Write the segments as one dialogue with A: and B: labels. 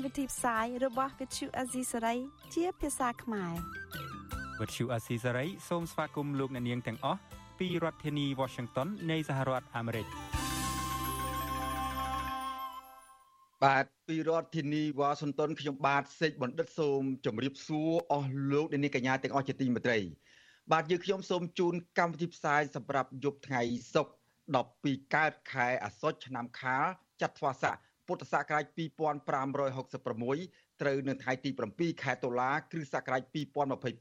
A: កម្មវិធីផ្សាយរបស់ Vithu Azisari ជាភាសាខ្មែរ
B: វិទ្យុអស៊ីសេរីសូមស្វាគមន៍លោកអ្នកនាងទាំងអស់ពីរដ្ឋធានី Washington នៃសហរដ្ឋអាមេរិក
C: បាទពីរដ្ឋធានីវ៉ាស៊ីនតោនខ្ញុំបាទសេកបណ្ឌិតសូមជម្រាបសួរអស់លោកអ្នកនាងកញ្ញាទាំងអស់ជាទីមេត្រី បាទយើងខ្ញុំសូមជូនកម្មវិធីផ្សាយសម្រាប់យប់ថ្ងៃសុក្រ12កើតខែអាសត់ឆ្នាំខាលចត្វាស័ក ពុទ្ធសករាជ2566ត្រូវនៅថ្ងៃទី7ខែតុលាគ្រិស្តសករាជ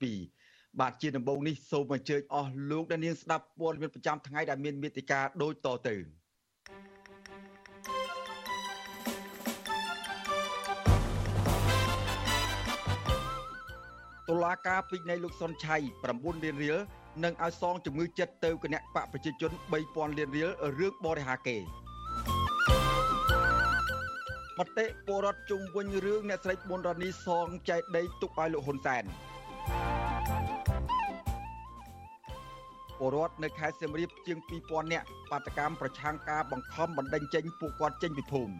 C: 2022បាទជាដំបូងនេះសូមអញ្ជើញអស់លោកអ្នកនាងស្ដាប់ព័ត៌មានប្រចាំថ្ងៃដែលមានមេតិការដូចតទៅតុលាការពេជ្រនៃលោកសុនឆៃ9លានរៀលនិងឲ្យសងជំងឺចិត្តទៅគណៈបកប្រជាជន3000លានរៀលរឿងបរិហាកេ មតិពលរដ្ឋជុំវិញរឿងអ្នកស្រីប៊ុនរ៉ានីសងចែកដីទុកឲ្យលោកហ៊ុនសែនពលរដ្ឋនៅខេត្តសៀមរាបជាង2000នាក់បាតកម្មប្រឆាំងការបង្ខំបណ្ដេញចេញពួកគាត់ចេញពីភូមិ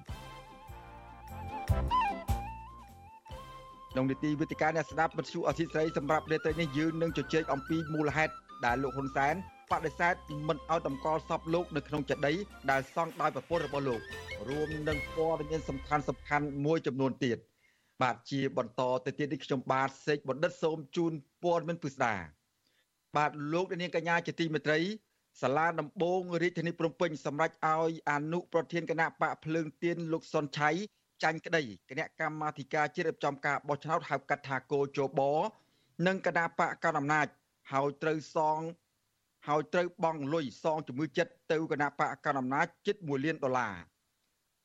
C: ក្នុងនីតិវិទ្យាអ្នកស្ដាប់បទសុអធិស្រីសម្រាប់នាទីនេះយើងនឹងជជែកអំពីមូលហេតុដែលលោកហ៊ុនសែន បដិសេធមិនឲ្យតម្កល់សពលោកនៅក្នុងចេតិយដែលសង់ដោយប្រពន្ធរបស់លោករួមនឹងព័ត៌មានសំខាន់សំខាន់មួយចំនួនទៀតបាទជាបន្តទៅទៀតនេះខ្ញុំបាទសេកបណ្ឌិតសូមជូនព័ត៌មានពិស្ដាបាទលោកនាងកញ្ញាជាទីមេត្រីសាលាដំបងរាជធានីភ្នំពេញសម្រេចឲ្យអនុប្រធានគណៈបកភ្លើងទៀនលោកសុនឆៃចាញ់ក្តីគណៈកម្មាធិការជាតិរៀបចំការបោះឆ្នោតហៅកាត់ថាគោជបនិងគណៈបកកណ្ដាលអំណាចហើយត្រូវសង ហើយត្រូវបង់លុយសងជំងឺចិត្តទៅគណៈបកកណ្ដាលអំណាចជិត1លានដុល្លារ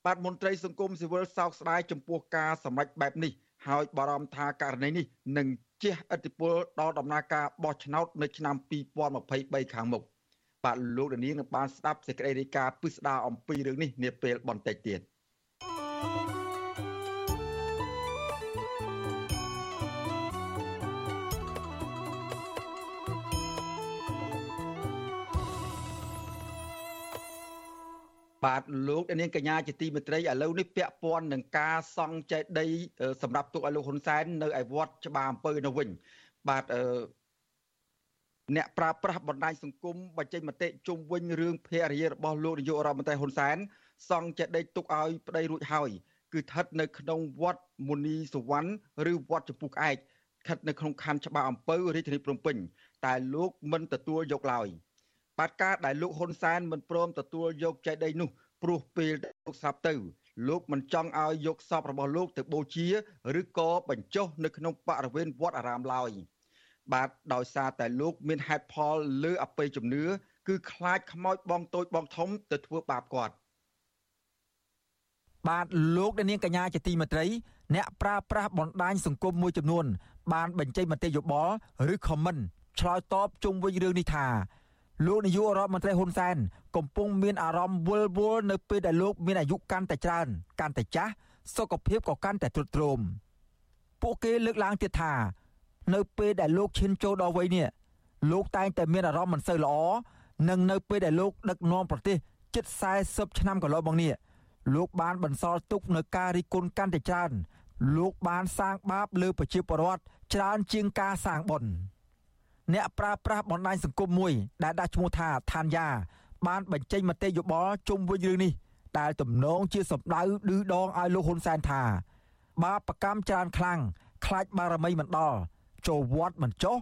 C: បាទមន្ត្រីសង្គមស៊ីវិលសោកស្ដាយចំពោះការសម្ដែងបែបនេះហើយបារម្ភថាករណីនេះនឹងជះឥទ្ធិពលដល់ដំណើរការបោះឆ្នោតនៅឆ្នាំ2023ខាងមុខបាទលោកដានីនឹងបានស្ដាប់សេចក្តីរាយការណ៍ពិស្ដារអំពីរឿងនេះនាពេលបន្តិចទៀត។ បាទលោកនាងកញ្ញាជាទីមេត្រីឥឡូវនេះពាក់ព័ន្ធនឹងការសង់ចេតិយសម្រាប់ទុកឲ្យលោកហ៊ុនសែននៅឯវត្តច្បារអំពើនៅវិញបាទអឺអ្នកប្រើប្រាស់បណ្ដាញសង្គមបញ្ចេញមតិជុំវិញរឿងភរិយារបស់លោកនាយករដ្ឋមន្ត្រីហ៊ុនសែនសង់ចេតិយទុកឲ្យប្តីរួចហើយគឺស្ថិតនៅក្នុងវត្តមុនីសវណ្ណឬវត្តចំពុះក្អែកស្ថិតនៅក្នុងខណ្ឌច្បារអំពៅរាជធានីភ្នំពេញតែលោកមិនទទួលយកឡើយ។បាទការដែលលោកហ៊ុនសែនមិនព្រមទទួលយកចេតិយនោះ ព្រោះពេលលោកស្លាប់ទៅ លោកមិនចង់ឲ្យយកសពរបស់លោកទៅបូជាឬក៏បញ្ចុះនៅក្នុងបរិវេណវត្តអារាមឡើយបាទដោយសារតែលោកមានហេតុផលលើអបិយជំនឿគឺខ្លាចខ្មោចបងតូចបងធំទៅធ្វើបាបគាត់
D: បាទលោកនាងកញ្ញាជាទីមេត្រី អ្នកប្រើប្រាស់បណ្ដាញសង្គមមួយចំនួន បានបញ្ចេញមតិយោបល់ឬ comment ឆ្លើយតបជុំវិញរឿងនេះថា លោកនាយករដ្ឋមន្ត្រីហ៊ុនសែនកំពុងមានអារម្មណ៍វល់វល់នៅពេលដែលលោកមានអាយុកាន់តែច្រើនកាន់តែចាស់សុខភាពក៏កាន់តែទ្រុឌទ្រោមពួកគេលើកឡើងទៀតថានៅពេលដែលលោកឈានចូលដល់វ័យនេះលោកតែងតែមានអារម្មណ៍មិនសូវល្អនិងនៅពេលដែលលោកដឹកនាំប្រទេសជិត40ឆ្នាំកន្លងមកនេះលោកបានបន្សល់ទុកនៅការរិះគន់កាន់តែច្រើនលោកបានសាងបាបលើប្រជាពលរដ្ឋច្រើនជាងការសាងបុណ្យ អ្នកប្រើប្រាស់បណ្ដាញសង្គមមួយដែលដាក់ឈ្មោះថាឋានយ៉ាបានបញ្ចេញមតិយោបល់ជុំវិញរឿងនេះដែលទំនងជាសម្ដៅឌឺដងឲ្យលោកហ៊ុនសែនថាបាបកម្មច្រើនខ្លាំងខ្លាចបារមីមិនដល់ចូលវត្តមិនចុះ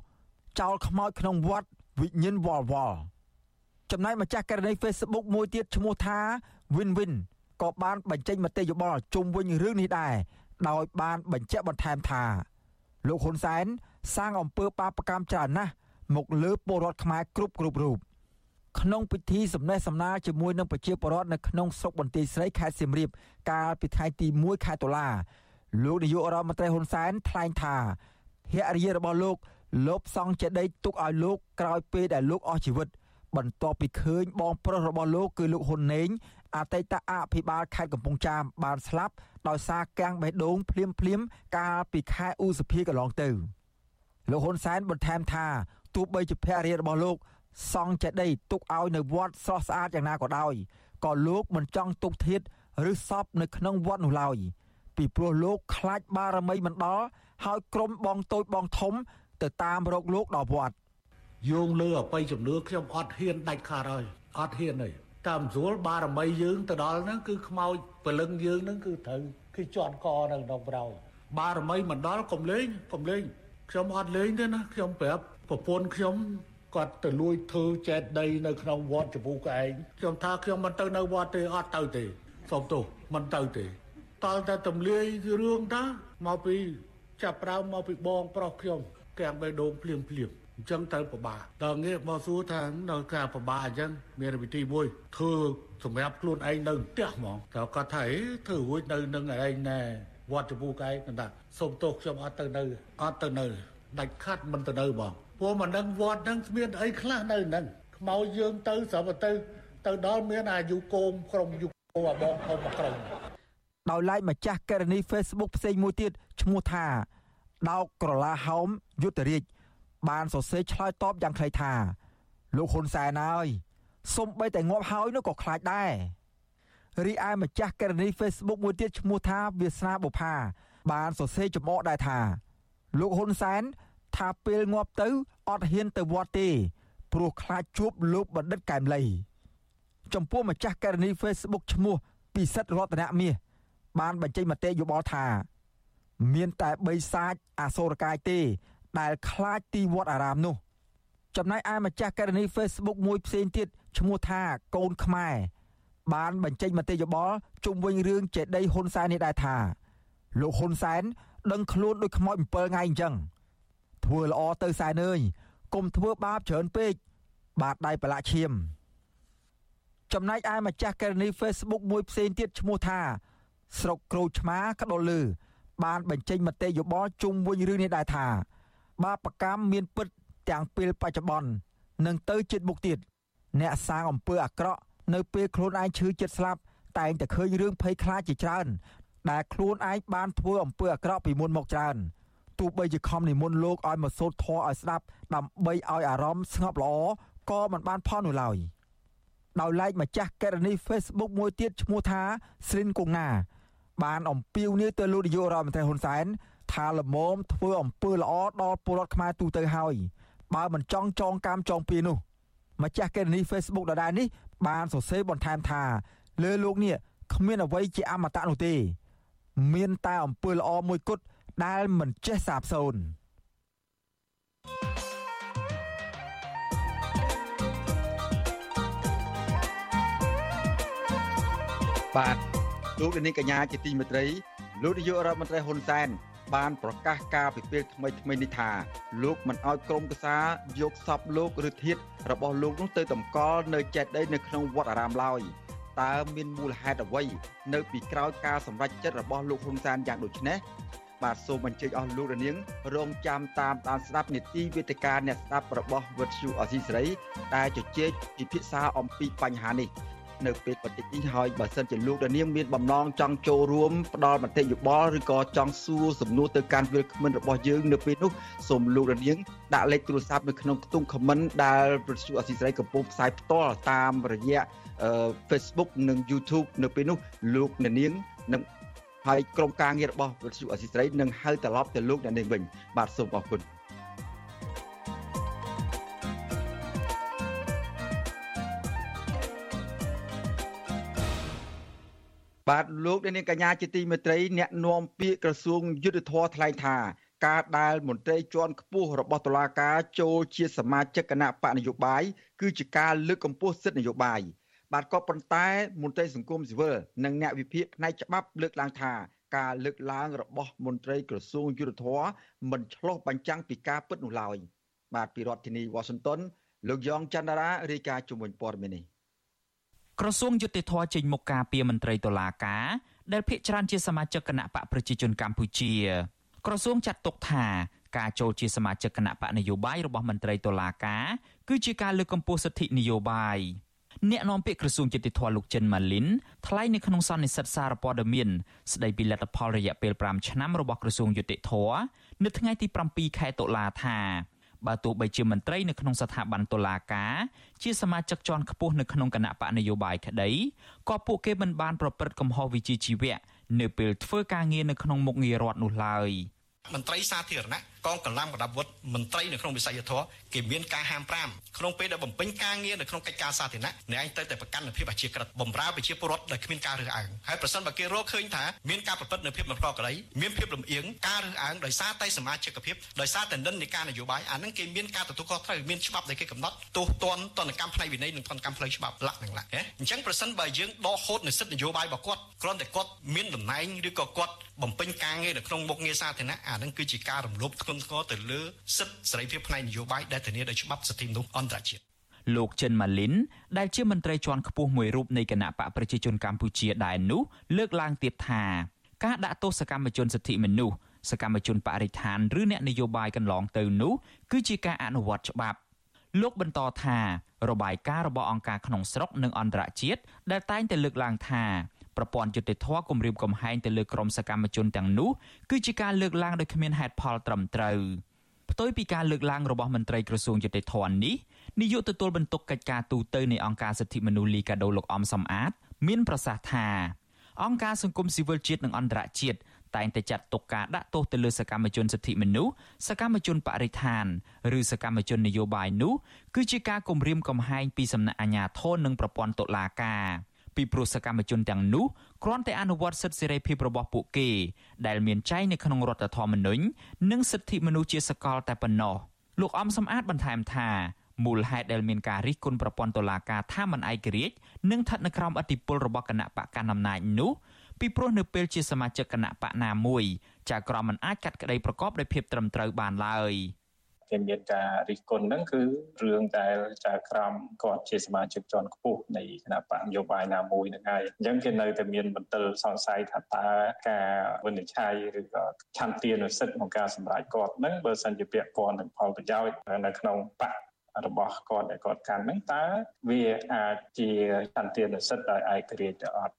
D: ចោលខ្មោចក្នុងវត្តវិញ្ញាណវល់វល់ចំណែកម្ចាស់ករណី Facebook មួយទៀតឈ្មោះថា Win Win ក៏បានបញ្ចេញមតិយោបល់ជុំវិញរឿងនេះដែរដោយបានបញ្ជាក់បន្ថែមថាលោកហ៊ុនសែន សាងអំពើបាបកម្មច្រើនណាស់មកលើពលរដ្ឋខ្មែរគ្រប់គ្រប់រូបក្នុងពិធីសម្ដែងសម្ដាលជាមួយនឹងប្រជាពលរដ្ឋនៅក្នុងស្រុកបន្ទាយស្រីខេត្តសៀមរាបកាលពីថ្ងៃទី1ខែតុលាលោកនាយករដ្ឋមន្ត្រីហ៊ុនសែនថ្លែងថាភរិយារបស់លោកលបសង់ចេតីទុកឲ្យលោកក្រោយពេលដែលលោកអស់ជីវិត បន្ទាប់ពីឃើញបងប្រុសរបស់លោកគឺលោកហ៊ុនណេងអតីតអភិបាលខេត្តកំពង់ចាមបានស្លាប់ដោយសារកាំងបេះដូងភ្លាមភ្លាមកាលពីខែឧសភាកន្លងទៅ លោកហ៊ុនសែនបន្ថែមថាទោះបីជាភរិយារបស់លោកសង់ចេតិយទុកឲ្យនៅវត្តស្រស់ស្អាតយ៉ាងណាក៏ដោយក៏លោកមិនចង់ទុកធាតឬសពនៅក្នុងវត្តនោះឡើយពីព្រោះលោកខ្លាចបារមីមិនដល់ហើយក្រុមបងតូចបងធំ ទៅតាមរកលោកដល់វត្ត
E: យោងលើអបិយជំនឿខ្ញុំអត់ហ៊ានដាច់ខាតហើយអត់ហ៊ានទេតាមស្រួលបារមីយើងទៅដល់ហ្នឹងគឺខ្មោចពលឹងយើងហ្នឹងគឺត្រូវគឺជន់កនៅក្នុងប្រោបារមីមិនដល់កុំលេងកុំលេង ខ្ញុំអត់លេងទេណាខ្ញុំប្រាប់ប្រពន្ធខ្ញុំគាត់ទៅលួចធ្វើចេតដីនៅក្នុងវត្តចំពោះកឯងខ្ញុំថាខ្ញុំមិនទៅនៅវត្តទេអត់ទៅទេសូមទោសមិនទៅទេតល់តែទំលាយរឿងតាមកពីចាប់ប្រើមកពីបងប្រុសខ្ញុំកាំងបេះដូងភ្លៀងភ្លៀងអញ្ចឹងទៅពិបាកដល់ងាកមកសួរថានៅការពិបាកអញ្ចឹងមានវិធីមួយធ្វើសម្រាប់ខ្លួនឯងនៅផ្ទះហ្មងតែគាត់ថាអេធ្វើរួចនៅនឹងឯងណែ វត្តចំពោះកែគាត់ថាសុំទោសខ្ញុំអត់ទៅនៅអត់ទៅនៅដាច់ខាត់មិនទៅនៅបងព្រោះមិនដឹងវត្តហ្នឹងគ្មានអីខ្លះនៅហ្នឹងខ្មោចយើងទៅស្រាប់ទៅទៅដល់មានអាយុគោមក្រុមយុគោអាបងធំមកក្រុម
D: ដោយឡែកម្ចាស់ករណី Facebook ផ្សេងមួយទៀតឈ្មោះថាដោកក្រឡាហោមយុទ្ធរាជបានសរសេរឆ្លើយតបយ៉ាងខ្លីថា លោកហ៊ុនសែនហើយសំបីតែងាប់ហើយនោះក៏ខ្លាចដែរ រីឯម្ចាស់ករណី Facebook មួយទៀតឈ្មោះថាវាសនាបុផាបានសរសេរចំអកដែរថាលោកហ៊ុនសែនថាពេលងាប់ទៅអត់ហ៊ានទៅវត្តទេ ព្រោះខ្លាចជួបលោកបណ្ឌិតកែមលីចំពោះម្ចាស់ករណី Facebook ឈ្មោះពិសិដ្ឋរតនមាសបានបញ្ចេញមតិយោបល់ថា មានតែបីសាច់អសូរកាយទេ ដែលខ្លាចទីវត្តអារាមនោះ ចំណែកឯម្ចាស់ករណី Facebook មួយផ្សេងទៀតឈ្មោះថាកូនខ្មែរ បានបញ្ចេញមតិយោបល់ជុំវិញរឿងចេតីហ៊ុនសែននេះដែរថាលោកហ៊ុនសែនដឹងខ្លួនដូចខ្មោច7ថ្ងៃអញ្ចឹងធ្វើល្អទៅសែនអើយកុំធ្វើបាបច្រើនពេកបាទដៃប្រឡាក់ឈាម ចំណែកឯម្ចាស់ករណី Facebook មួយផ្សេងទៀតឈ្មោះថា ស្រុកក្រូចឆ្មាក្ដុលលឺបានបញ្ចេញមតិយោបល់ជុំវិញរឿងនេះដែរថា បាបកម្មមានពិតទាំងពេលបច្ចុប្បន្ននិងទៅជាតិមុខទៀតអ្នកសាងអំពើអាក្រក់ នៅពេលខ្លួនឯងឈឺចិត្តស្លាប់តែងតែឃើញរឿងភ័យខ្លាចជាច្រើន ដែលខ្លួនឯងបានធ្វើអំពើអាក្រក់ពីមុនមកច្រើនទោះបីជាខំនិមន្តលោកឲ្យមកសូត្រធម៌ឲ្យស្ដាប់ដើម្បីឲ្យអារម្មណ៍ស្ងប់ល្អក៏មិនបានផលនោះឡើយដោយឡែកម្ចាស់កេរនី Facebook មួយទៀតឈ្មោះថាស្រិនកុងណាបានអំពាវនាវទៅលោកនាយករដ្ឋមន្ត្រីហ៊ុនសែនថាល្មមធ្វើអំពើល្អដល់ពលរដ្ឋខ្មែរទូទៅហើយបើមិនចង់ចងកម្មចងពៀនោះម្ចាស់កេរនី Facebook ដដែលនេះ បានសរសេរបន្ថែមថា លើលោកនេះគ្មានអ្វីជាអមតៈនោះទេ មានតែអំពើល្អមួយគត់ដែលមិនចេះសាបសូន្យ
C: បាទលោកនាងកញ្ញាជាទីមេត្រីលោកនាយករដ្ឋមន្ត្រីហ៊ុនសែន បានប្រកាសការពិពេលថ្មីថ្មីនេះថាលោកមិនអោយក្រុមកសាយកសពលោកឬធាតរបស់លោកនោះទៅតម្កល់នៅចេតិយនៅក្នុងវត្តអារាមឡើយតើមានមូលហេតុអ្វី នៅពីក្រោយការសម្រេចចិត្តរបស់លោកហ៊ុនសែនយ៉ាងដូចនេះបាទសូមអញ្ជើញអស់លោកនាង រងចាំតាមដានស្ដាប់នីតិវេទិកាអ្នកស្ដាប់របស់វិទ្យុអសីសេរីដែលជជែកពិភាក្សាអំពីបញ្ហានេះ នៅពេលបន្តិចនេះហើយបើសិនជាលោកដានាងមានបំណងចង់ចូលរួមផ្ដល់មតិយោបល់ឬក៏ចង់សួរសំណួរទៅកាន់វិលគ្មិនរបស់យើងនៅពេលនោះសូមលោកដានាងដាក់លេខទូរស័ព្ទនៅក្នុងខ្ទង់ comment ដែលប្រជុំអសីស្រីកំពុងផ្សាយផ្ទាល់តាមរយៈ Facebook និង YouTube នៅពេលនោះលោកនាងនឹងហើយក្រុមការងាររបស់វិទ្យុអសីស្រីនឹងហៅត្រឡប់ទៅលោកអ្នកនាងវិញបាទសូមអរគុណ បាទលោកនាងកញ្ញាជាទីមេត្រីអ្នកនាំពាក្យក្រសួងយុទ្ធភ័ពថ្លែងថាការដែលមន្ត្រីជាន់ខ្ពស់របស់តុលាការចូលជាសមាជិកគណៈបកនយោបាយគឺជាការលើកកម្ពស់សិទ្ធិនយោបាយបាទក៏ប៉ុន្តែមន្ត្រីសង្គមស៊ីវិលនិងអ្នកវិភាគផ្នែកច្បាប់លើកឡើងថាការលើកឡើងរបស់មន្ត្រីក្រសួងយុទ្ធភ័ពមិនឆ្លុះបញ្ចាំងពីការពិតនោះឡើយបាទពីរដ្ឋធានីវ៉ាស៊ីនតោនលោកយ៉ងច័ន្ទរារាយការណ៍ជំនួយព័ត៌មាននេះ
F: ក្រសួងយុតិធធចេញមុខការពីមន្ត្រីតុលាការដែលភាកច្រើនជាសមាជិកគណៈបកប្រជាជនកម្ពុជា ក្រសួងចាត់ទុកថាការចូលជាសមាជិកគណៈបកនយោបាយរបស់មន្ត្រីតុលាការគឺជាការលើកកម្ពស់សិទ្ធិនយោបាយអ្នកនាំពាក្យក្រសួងយុតិធធលោកចិនម៉ាលីនថ្លែងនៅក្នុងសន្និសីទសារព័ត៌មានស្ដីពីលទ្ធផលរយៈពេល5ឆ្នាំរបស់ក្រសួងយុតិធធនៅថ្ងៃទី7ខែតុលាថា បើទោះបីជាមន្ត្រីនៅក្នុងស្ថាប័នតុលាការជាសមាជិកជាន់ខ្ពស់នៅក្នុងគណៈបកនយោបាយក្តីក៏ពួកគេមិនបានប្រព្រឹត្តកំហុសវិជ្ជាជីវៈនៅពេលធ្វើការងារនៅក្នុងមុខងាររដ្ឋនោះឡើយ
G: មន្ត្រីសាធារណៈ កងកម្លាំងប្រដាប់អាវុធមន្ត្រីនៅក្នុងវិស័យយុទ្ធគេមានការហាម5ក្នុងពេលដែលបំពេញការងារនៅក្នុងកិច្ចការសាធារណៈអ្នកឯងទៅតែប្រកាន់នូវភាពអាជីវកម្មបំរើប្រជាពលរដ្ឋដោយគ្មានការរើសអើងហើយប្រសិនបើគេរកឃើញថាមានការប្រព្រឹត្តនៅភាពមិនប្រក្រតីមានភាពលំអៀងការរើសអើងដោយសារតែសមាជិកភាពដោយសារតែនិន្នាការនយោបាយអានឹងគេមានការទទួលខុសត្រូវមានច្បាប់ដែលគេកំណត់ទោសទណ្ឌទណ្ឌកម្មផ្នែកវិន័យនិងទណ្ឌកម្មផ្លូវច្បាប់លក្ខណៈអញ្ចឹងប្រសិនបើយើងដកហូតនៅសិទ្ធិនយោបាយរបស់គាត់គ្រាន់តែគាត់មានតំណែងឬក៏គាត់បំពេញការងារនៅក្នុងមុខងារសាធារណៈអានឹងគឺជាការរំលោភធ្ងន់ធ្ងរទៅលើសិទ្ធិសេរីភាពផ្នែកនយោបាយដែលធានាដោយច្បាប់សិទ្ធិមនុស្សអន្តរជាតិ
F: លោកចិនម៉ាលីនដែលជាមន្ត្រីជាន់ខ្ពស់មួយរូបនៃគណៈបកប្រជាជនកម្ពុជាដែរនោះលើកឡើងទៀតថាការដាក់ទោសសកម្មជនសិទ្ធិមនុស្សសកម្មជនបរិស្ថានឬអ្នកនយោបាយកន្លងទៅនោះគឺជាការអនុវត្តច្បាប់លោកបន្តថារបាយការណ៍របស់អង្គការក្នុងស្រុកនិងអន្តរជាតិដែលតែងតែលើកឡើងថា ប្រព័ន្ធយុតិធធគម្រាមកំហែងទៅលើក្រុមសកម្មជនទាំងនោះគឺជាការលើកឡើងដោយគ្មានហេតុផលត្រឹមត្រូវផ្ទុយពីការលើកឡើងរបស់មន្ត្រីក្រសួងយុតិធធនេះនាយកទទួលបន្ទុកកិច្ចការទូតនៃអង្គការសិទ្ធិមនុស្សលីកាដូលោកអំសំអាត មានប្រសាសន៍ថាអង្គការសង្គមស៊ីវិលជាតិនិងអន្តរជាតិតែងតែចាត់ទុកការដាក់ទោសទៅលើសកម្មជនសិទ្ធិមនុស្សសកម្មជនបរិស្ថានឬសកម្មជននយោបាយនោះគឺជាការគំរាមកំហែងពីសំណាក់អាជ្ញាធរនិងប្រព័ន្ធតុលាការ ពីព្រោះសកម្មជនទាំងនោះគ្រាន់តែអនុវត្តសិទ្ធិសេរីភាពរបស់ពួកគេ ដែលមានចែងនៅក្នុងរដ្ឋធម្មនុញ្ញនិងសិទ្ធិមនុស្សជាសកលតែប៉ុណ្ណោះលោកអំសំអាតបន្ថែមថាមូលហេតុដែលមានការរិះគន់ប្រព័ន្ធតុលាការថាមិនឯករាជ្យនិងស្ថិតនៅក្រោមអធិបុលរបស់គណៈបកកណ្ដាលអំណាចនោះពីព្រោះនៅពេលជាសមាជិកគណៈបកណាមួយចៅក្រមមិនអាចកាត់ក្តីប្រកបដោយភាពត្រឹមត្រូវបានឡើយ
H: គេមានការរិះគន់ហ្នឹងគឺរឿងដែលចៅក្រមគាត់ជាសមាជិកជាន់ខ្ពស់នៃគណៈបកនយោបាយណាមួយហ្នឹងហើយអញ្ចឹងគេនៅតែមានបន្ទិលសង្ស័យថាតើការវិនិច្ឆ័យឬក៏ឆន្ទានុសិទ្ធិក្នុងការសម្រេចគាត់ហ្នឹងបើសិនជាពាក់ព័ន្ធនឹងផលប្រយោជន៍នៅក្នុងបករបស់គាត់ដែលគាត់កាន់ហ្នឹងតើវាអាចជាសន្តិនិសិទ្ធដោយឯករាជ្យទៅអត់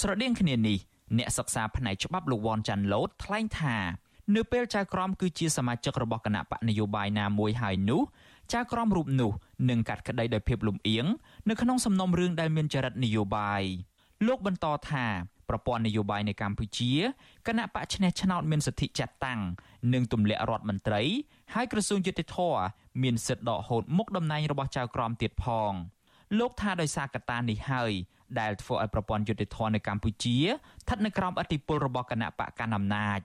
F: ស្រដៀងគ្នានេះអ្នកសិក្សាផ្នែកច្បាប់លោកវ៉ាន់ចាន់ឡូតថ្លែងថា នៅពេលចៅក្រមគឺជាសមាជិករបស់គណៈបកនយោបាយណាមួយហើយនោះចៅក្រមរូបនោះនឹងកាត់ក្តីដោយភាពលំអៀងនៅក្នុងសំណុំរឿងដែលមានចរិតនយោបាយលោកបន្តថាប្រព័ន្ធនយោបាយនៅកម្ពុជាគណៈបកឈ្នះឆ្នោតមានសិទ្ធិចាត់តាំងនិងទម្លាក់រដ្ឋមន្ត្រីហើយក្រសួងយុតិធធមានសិទ្ធិដកហូតមុខតំណែងរបស់ចៅក្រមទៀតផងលោកថាដោយសារកត្តានេះហើយដែលធ្វើឲ្យប្រព័ន្ធយុតិធធនៅកម្ពុជាស្ថិតនៅក្រោមអធិបុលរបស់គណៈបកកណ្ដាលអំណាច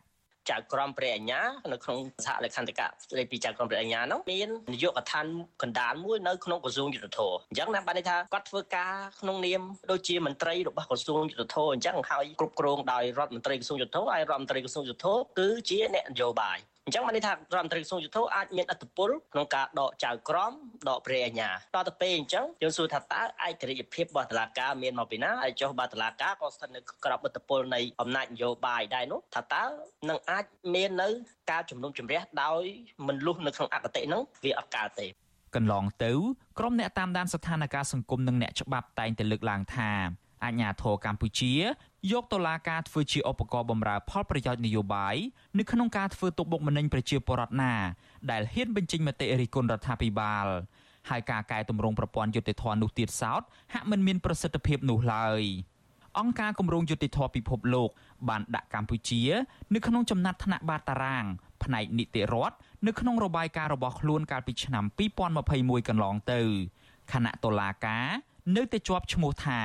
I: ចៅក្រមព្រះអញ្ញានៅក្នុងសហលេខាធិការស្ដីពីចៅក្រមព្រះអញ្ញានោះមាននាយកដ្ឋានកណ្ដាលមួយនៅក្នុងក្រសួងយុទ្ធភ័ពអញ្ចឹងណាបានន័យថាគាត់ធ្វើការក្នុងនាមដូចជាមន្ត្រីរបស់ក្រសួងយុទ្ធភ័ពអញ្ចឹងហើយគ្រប់គ្រងដោយរដ្ឋមន្ត្រីក្រសួងយុទ្ធភ័ពហើយរដ្ឋមន្ត្រីក្រសួងយុទ្ធភ័ពគឺជាអ្នកនយោបាយ អញ្ចឹងបានន័យថារដ្ឋមន្ត្រីក្រសួងយុទ្ធភអាចមានអធិបុលក្នុងការដកចៅក្រមដកព្រះអាជ្ញាដល់ទៅពេលអញ្ចឹងយើងសួរថាតើឯករាជ្យភាពរបស់តុលាការមានមកពីណាហើយចុះបើតុលាការក៏ស្ថិតនៅក្របអធិបុលនៃអំណាចនយោបាយដែរនោះថាតើនឹងអាចមាននៅការជំនុំជម្រះដោយមិនលុះនៅក្នុងអកតេហ្នឹងវាអត់កើតទេ
F: កន្លងទៅក្រុមអ្នកតាមដានស្ថានភាពសង្គមនិងអ្នកច្បាប់តែងតែលើកឡើងថាអាជ្ញាធរកម្ពុជា យកតុលាការធ្វើជាឧបករណ៍បម្រើផលប្រយោជន៍នយោបាយនៅក្នុងការធ្វើទុកបុកម្នេញប្រជាពលរដ្ឋណាដែលហ៊ានបញ្ចេញមតិរិះគន់រដ្ឋាភិបាលហើយការកែតម្រង់ប្រព័ន្ធយុតិធធននោះទៀតសោតហាក់មិនមានប្រសិទ្ធភាពនោះឡើយអង្គការគម្រោងយុតិធធពិភពលោក បានដាក់កម្ពុជា នៅក្នុងចំណាត់ថ្នាក់បាតតារាង ផ្នែកនីតិរដ្ឋនៅក្នុងរបាយការណ៍របស់ខ្លួនកាលពីឆ្នាំ2021កន្លងទៅគណៈតុលាការនៅតែជាប់ឈ្មោះថា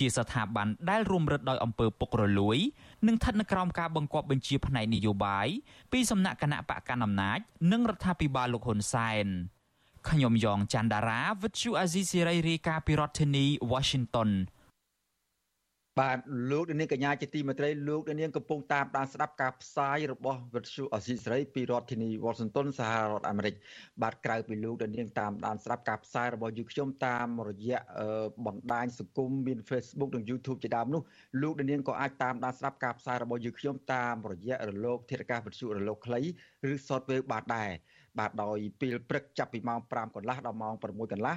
F: ជាស្ថាប័នដែលរួមរឹតដោយអំពើពុករលួយនិងស្ថិតនៅក្រោមការបង្គាប់បញ្ជាផ្នែកនយោបាយពីសំណាក់គណៈបកកណ្ដាលអំណាចនិងរដ្ឋាភិបាលលោកហ៊ុនសែនខ្ញុំយ៉ងច័ន្ទដារាវិទ្យុអាស៊ីសេរីរាយការណ៍ពីរដ្ឋធានី Washington
C: បាទលោកនាងកញ្ញាជាទីមេត្រីលោកនាងកំពុងតាមដានស្ដាប់ការផ្សាយរបស់វិទ្យុអស៊ីសេរីពីរដ្ឋធានី Washington សហរដ្ឋអាមេរិកបាទក្រៅពីលោកនាងតាមដានស្ដាប់ការផ្សាយរបស់យើងខ្ញុំតាមរយៈបណ្ដាញសង្គមមាន Facebook និង YouTube ជាដើមនោះលោកនាងក៏អាចតាមដានស្ដាប់ការផ្សាយរបស់យើងខ្ញុំតាមរយៈរលកធាតុអាកាសវិទ្យុរលកខ្លីឬ Shortwave បាទដែរបាទដោយពេលព្រឹកចាប់ពីម៉ោង5កន្លះដល់ម៉ោង6កន្លះ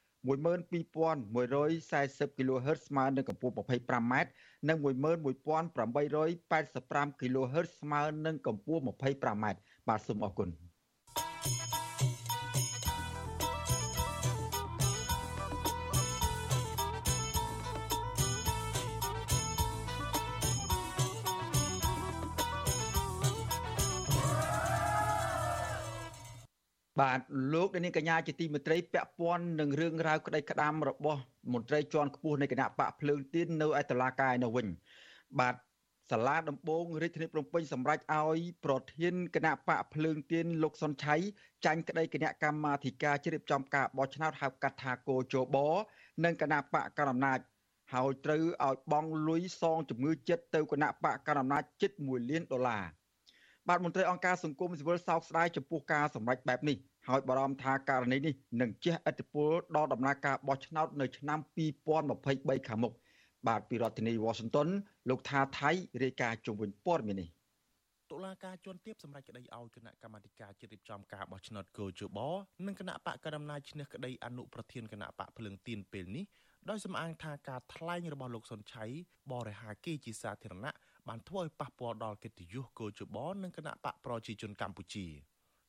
C: 12140 kHz ស្មើនឹងកម្ពស់ 25m និង11885 kHz ស្មើនឹងកម្ពស់ 25m បាទសូមអរគុណ បាទលោកនាងកញ្ញាជាទីមេត្រីពាក់ព័ន្ធនឹងរឿងរ៉ាវក្តីក្តាមរបស់មន្ត្រីជាន់ខ្ពស់នៃគណៈបកភ្លើងទៀននៅឯតុលាការនៅវិញបាទសាលាដំបងរាជធានីភ្នំពេញសម្រេចឲ្យប្រធានគណៈបកភ្លើងទៀនលោកសុនឆៃចាញ់ក្តីគណៈកម្មាធិការជ្រៀបចំការបោះឆ្នោតហៅកាត់ថាគោជបនិងគណៈបកកណ្ដាលអំណាចហើយត្រូវឲ្យបង់លុយសងជំងឺចិត្តទៅគណៈបកកណ្ដាលអំណាចជិត1លានដុល្លារបាទមន្ត្រីអង្គការសង្គមស៊ីវិលសោកស្ដាយចំពោះការសម្រេចបែបនេះ ហើយបារម្ភថាករណីនេះនឹងជះឥទ្ធិពលដល់ដំណើរការបោះឆ្នោតនៅឆ្នាំ2023ខាងមុខបាទពីរដ្ឋធានី Washington លោកថាថៃរាយការណ៍ជុំវិញព័ត៌មាននេះ
J: តុលាការជាន់ទាបសម្រាប់ក្តីឲ្យគណៈកម្មាធិការជាតិរៀបចំការបោះឆ្នោតកោជបនិងគណៈបកកណ្ដាលអំណាចឈ្នះក្តីអនុប្រធានគណៈបកភ្លើងទៀនពេលនេះដោយសំអាងថាការថ្លែងរបស់លោកសុនឆៃបរិហាគេជាសាធារណៈបានធ្វើឲ្យប៉ះពាល់ដល់កិត្តិយសកោជបនិងគណៈបកប្រជាជនកម្ពុជា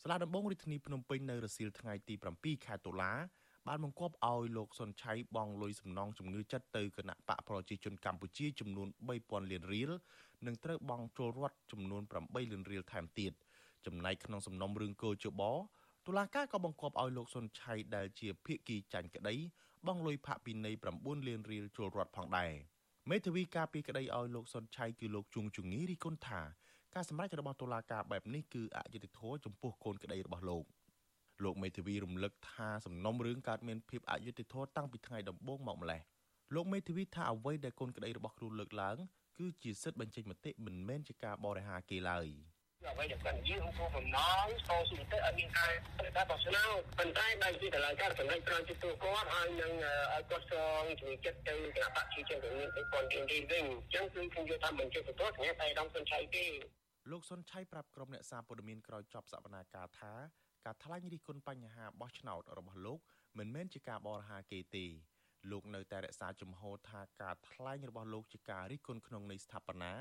J: សាលាដំបងរាជធានីភ្នំពេញនៅរសៀលថ្ងៃទី7ខែតុលាបានបង្គាប់ឲ្យលោកសុនឆៃបង់លុយសំណងជំងឺចិត្តទៅគណៈបកប្រជាជនកម្ពុជាចំនួន3000លានរៀលនិងត្រូវបង់ចូលរដ្ឋចំនួន8លានរៀលថែមទៀតចំណែកក្នុងសំណុំរឿងកោជបតុលាការក៏បង្គាប់ឲ្យលោកសុនឆៃដែលជាភាគីចាញ់ក្តីបង់លុយផាកពិន័យ9លានរៀលចូលរដ្ឋផងដែរមេធាវីការពីក្តីឲ្យលោកសុនឆៃគឺលោកជួងជងីរីគុណថា ការសម្រេចរបស់តុលាការបែបនេះគឺអយុត្តិធម៌ចំពោះកូនក្តីរបស់លោកលោកមេធាវីរំលឹកថាសំណុំរឿងកើតមានភាពអយុត្តិធម៌តាំងពីថ្ងៃដំបូងមកម្លេះលោកមេធាវីថាអ្វីដែលកូនក្តីរបស់គ្រូលើកឡើងគឺជាសិទ្ធិបញ្ចេញមតិមិនមែនជាការបរិហាគេឡើយអ្វីដែលគាត់និយាយក្នុងគោលបំណងតស៊ូមតិឲ្យមានការការបោះឆ្នោតប៉ុន្តែបែរជាតឡាការសម្ដែងត្រង់ជាទូគាត់ហើយនឹងឲ្យគាត់សងជំនឿចិត្តទៅគណៈបព្វជិជនដែលមានឯកពលរៀនវិញអញ្ចឹងគឺខ្ញុំយល់ថាមិនជាទទួលស្នេហ៍តែដងសុនឆៃទេ លោកសុនឆៃប្រាប់ក្រុមអ្នកសារព័ត៌មានក្រោយចប់សវនាការថាការថ្លែងរិះគន់បញ្ហាបោះឆ្នោតរបស់លោកមិនមែនជាការបរិហាគេទេលោកនៅតែរក្សាជំហរថាការថ្លែងរបស់លោកជាការរិះគន់ក្នុងន័យស្ថាបនា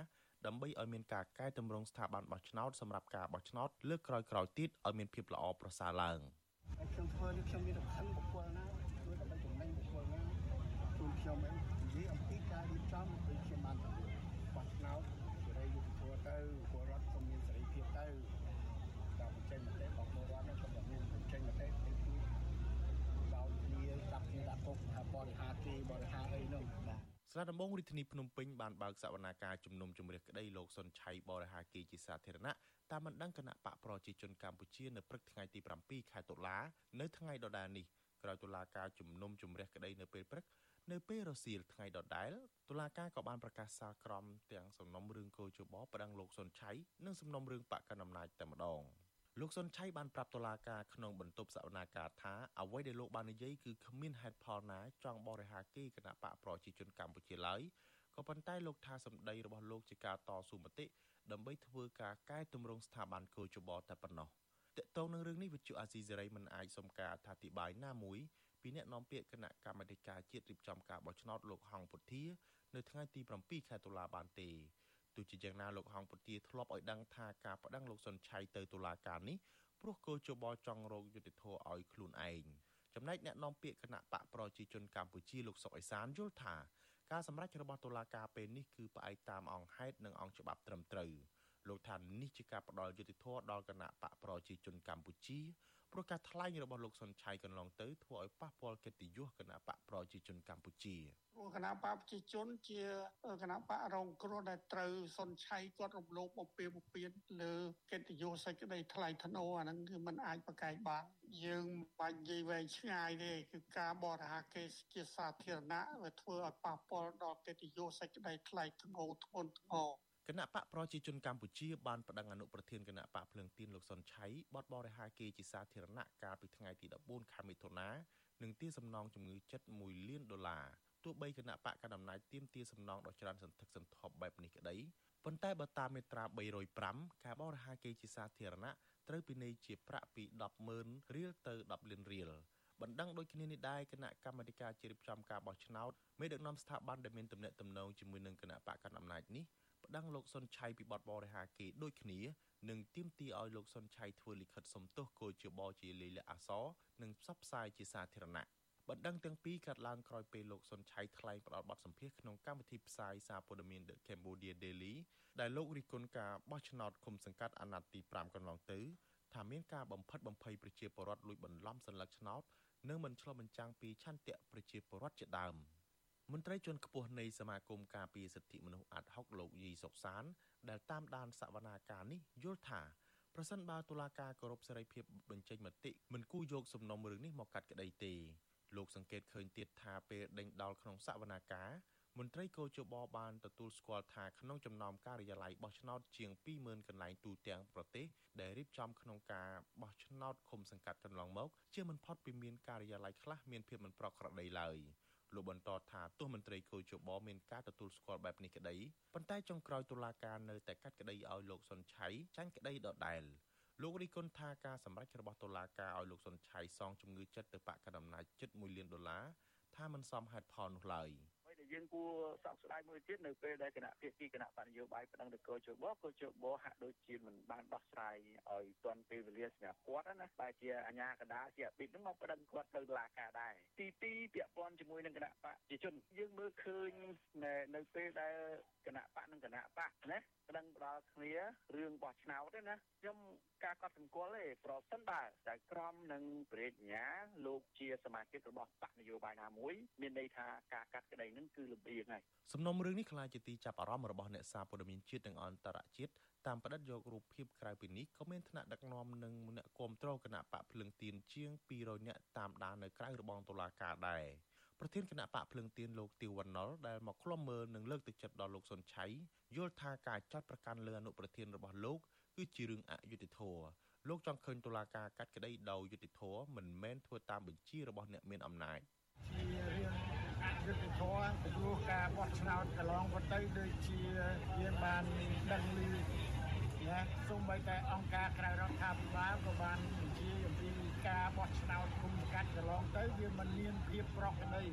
J: ដើម្បីឲ្យមានការកែតម្រង់ស្ថាប័នបោះឆ្នោតសម្រាប់ការបោះឆ្នោតលើកក្រោយៗទៀតឲ្យមានភាពល្អប្រសើរឡើងខ្ញុំធ្វើនេះខ្ញុំមានសំខាន់បុគ្គលណាធ្វើដើម្បីចំណេញបុគ្គលណាជូនខ្ញុំឯងនិយាយអំពីការរៀបចំដូចខ្ញុំបានបោះឆ្នោតសេរីយុត្តិធម៌ទៅពលរដ្ឋក៏មានសេរីភាពទៅការបញ្ចេញមតិរបស់ពលរដ្ឋហ្នឹងក៏មានបញ្ចេញមតិទៅគឺដោយគ្នាចាប់គ្នាដាក់គុកថាបរិហាគេបរិហាអីនោះបាទ ស្រាដំបងរាជធានីភ្នំពេញបានបើកសវនាការជំនុំជម្រះក្តីលោកសុនឆៃបរិហាគីជាសាធារណៈតាមបណ្ដឹងគណៈបកប្រជាជនកម្ពុជានៅព្រឹកថ្ងៃទី7ខែតុលានៅថ្ងៃដដែលនេះក្រោយតុលាការជំនុំជម្រះក្តីនៅពេលព្រឹកនៅពេលរសៀលថ្ងៃដដែលតុលាការក៏បានប្រកាសសាលក្រមទាំងសំណុំរឿងកោជបប្តឹងលោកសុនឆៃនិងសំណុំរឿងបកកណ្ដាលអំណាចតែម្ដង លោកសុនឆៃបានប្រាប់តុលាការក្នុងបន្ទប់សវនាការថាអ្វីដែលលោកបាននិយាយគឺគ្មានហេតុផលណាចង់បរិហាគេគណៈបកប្រជាជនកម្ពុជាឡើយក៏ប៉ុន្តែលោកថាសម្ដីរបស់លោកជាការតស៊ូមតិដើម្បីធ្វើការកែតម្រង់ស្ថាប័នកោជបតែប៉ុណ្ណោះតកតងនឹងរឿងនេះវិទ្យុអាស៊ីសេរីមិនអាចសុំការអធិប្បាយណាមួយពីអ្នកនាំពាក្យគណៈកម្មាធិការជាតិរៀបចំការបោះឆ្នោតលោកហងពុធានៅថ្ងៃទី7ខែតុលាបានទេ ទោះជាយ៉ាងណាលោកហងពុទាធ្លាប់ឲ្យដឹងថាការប្តឹងលោកសុនឆៃទៅតុលាការនេះព្រោះគោជបចង់រកយុត្តិធម៌ឲ្យខ្លួនឯងចំណែកអ្នកនាំពាក្យគណៈបកប្រជាជនកម្ពុជាលោកសុកអេសានយល់ថាការសម្រេចរបស់តុលាការពេលនេះគឺផ្អែកតាមអង្គហេតុនិងអង្គច្បាប់ត្រឹមត្រូវលោកថានេះជាការផ្ដល់យុត្តិធម៌ដល់គណៈបកប្រជាជនកម្ពុជា ព្រោះការថ្លែងរបស់លោកសុនឆៃកន្លងទៅធ្វើឲ្យប៉ះពាល់កិត្តិយសគណៈបកប្រជាជនកម្ពុជា
K: គណៈបកប្រជាជនជាគណៈបករងគ្រោះដែលត្រូវសុនឆៃគាត់រំលោភបំពានបំពានលើកិត្តិយសសេចក្តីថ្លៃថ្នូរអាហ្នឹងគឺมันអាចប្រកែកបានយើងបាច់និយាយវែងឆ្ងាយទេគឺការបរិហាគេជាសាធារណៈវាធ្វើឲ្យប៉ះពាល់ដល់កិត្តិយសសេចក្តីថ្លៃថ្នូរធ្ងន់ធ្ងរ
J: គណៈបកប្រជាជនកម្ពុជាបានប្តឹងអនុប្រធានគណៈបកភ្លើងទៀនលោកសុនឆៃបទបរិហាគេជាសាធារណៈកាលពីថ្ងៃទី14ខែមិថុនានឹងទារសំណងជំងឺចិត្ត1លានដុល្លារទោះបីគណៈបកកណ្ដាលអំណាចទៀមទាសំណងដ៏ច្រើនសន្ធឹកសន្ធាប់បែបនេះក្តីប៉ុន្តែបើតាមមាត្រា305ការបរិហាគេជាសាធារណៈត្រូវពិន័យជាប្រាក់ពី100000រៀលទៅ10លានរៀលបណ្ដឹងដូចគ្នានេះដែរគណៈកម្មាធិការជ្រៀបចំការបោះឆ្នោតមេដឹកនាំស្ថាប័នដែលមានទំនាក់ទំនងជាមួយនឹងគណៈបកកណ្ដាលអំណាចនេះ ប្តឹងលោកសុនឆៃពីបទបរិហាគេដូចគ្នានិងទាមទារឲ្យលោកសុនឆៃធ្វើលិខិតសំទោសគោលជាបជាលេខអសរនិងផ្សព្វផ្សាយជាសាធារណៈបណ្ដឹងទាំងពីរកាត់ឡើងក្រោយពេលលោកសុនឆៃថ្លែងផ្ដល់បទសម្ភាសក្នុងកម្មវិធីផ្សាយសារព័ត៌មាន The Cambodia Daily ដែលលោករិះគន់ការបោះឆ្នោតគុំសង្កាត់អាណត្តិទី5កន្លងទៅថាមានការបំផិតបំភ័យប្រជាពលរដ្ឋលួចបន្លំសัญลักษณ์ឆ្នោតនិងមិនឆ្លុះបញ្ចាំងពីឆន្ទៈប្រជាពលរដ្ឋជាដើម មន្ត្រីជាន់ខ្ពស់នៃសមាគមការពារសិទ្ធិមនុស្សអាត់ហុកលោកយីសុកសាន ដែលតាមដានសវនាការនេះយល់ថាប្រសិនបើតុលាការគោរពសេរីភាពបញ្ចេញមតិមិនគូយកសំណុំរឿងនេះមកកាត់ក្តីទេលោកសង្កេតឃើញទៀតថាពេលដេញដោលក្នុងសវនាការមន្ត្រីកោជបបានទទួលស្គាល់ថាក្នុងចំណោមការិយាល័យបោះឆ្នោតជាង20000កន្លែងទូទាំងប្រទេសដែលរៀបចំក្នុងការបោះឆ្នោតឃុំសង្កាត់កន្លងមក ជាមិនផុតពីមានការិយាល័យខ្លះមានភាពមិនប្រក្រតីឡើយ លោកបន្តថាទោះមន្ត្រីកោជបមានការទទួលស្គាល់បែបនេះក្តីប៉ុន្តែចុងក្រោយតុលាការនៅតែកាត់ក្តីឲ្យលោកសុនឆៃចាញ់ក្តីដដែលលោករីគុណថាការសម្រេចរបស់តុលាការឲ្យលោកសុនឆៃសងជំងឺចិត្តទៅបកកណ្ដាលអំណាចជិត1លានដុល្លារថាមិនសមហេតុផលនោះឡើយ។
L: យើងគួរសោកស្ដាយមួយទៀតនៅពេលដែលគណៈភាគីគណៈបកនយោបាយប្តឹងទៅកោជបកោជបហាក់ដូចជាមិនបានដោះស្រាយឲ្យទាន់ពេលវេលាសម្រាប់គាត់ណាបែរជាអាញាកដាជាអភិបនឹងមកប្តឹងគាត់ទៅតុលាការដែរទី2ពាក់ព័ន្ធជាមួយនឹងគណៈបកជាជនយើងមើលឃើញនៅពេលដែលគណៈបកនិងគណៈបកណាប្តឹងផ្ដាល់គ្នារឿងបោះឆ្នោតទេណាខ្ញុំការកត់សម្គាល់ទេប្រសិនបើតែក្រមនិងប្រេតញ្ញាលោកជាសមាជិករបស់បកនយោបាយណាមួយ មានន័យថាការកាត់ក្តីនឹងគឺលំអៀងហើយ
J: សំណុំរឿងនេះក្លាយជាទីចាប់អារម្មណ៍របស់អ្នកសារព័ត៌មានជាតិនិងអន្តរជាតិតាមផ្តិតយករូបភាពក្រៅពីនេះក៏មានថ្នាក់ដឹកនាំនិងអ្នកគ្រប់គ្រងគណៈបកភ្លឹងទៀនជាង200នាក់តាមដាននៅក្រៅរបងតុលាការដែរប្រធានគណៈបកភ្លឹងទៀនលោកទៀវវណ្ណុលដែលមកឃ្លាំមើលនិងលើកទឹកចិត្តដល់លោកសុនឆៃយល់ថាការចាត់ប្រកាន់លើអនុប្រធានរបស់លោកគឺជារឿងអយុត្តិធម៌លោកចង់ឃើញតុលាការកាត់ក្តីដោយយុត្តិធម៌មិនមែនធ្វើតាមបញ្ជារបស់អ្នកមានអំណាច
L: ជារឿងអ យុត្តិធម៌ពីព្រោះការបោះឆ្នោតកន្លងមកទៅដូចជាយើងបានដឹងឮណាសូម្បីតែអង្គការក្រៅរដ្ឋាភិបាលក៏បានបញ្ជាអំពីការបោះឆ្នោតគុំកាត់កន្លងទៅវាមិនមានភាពប្រក្រតី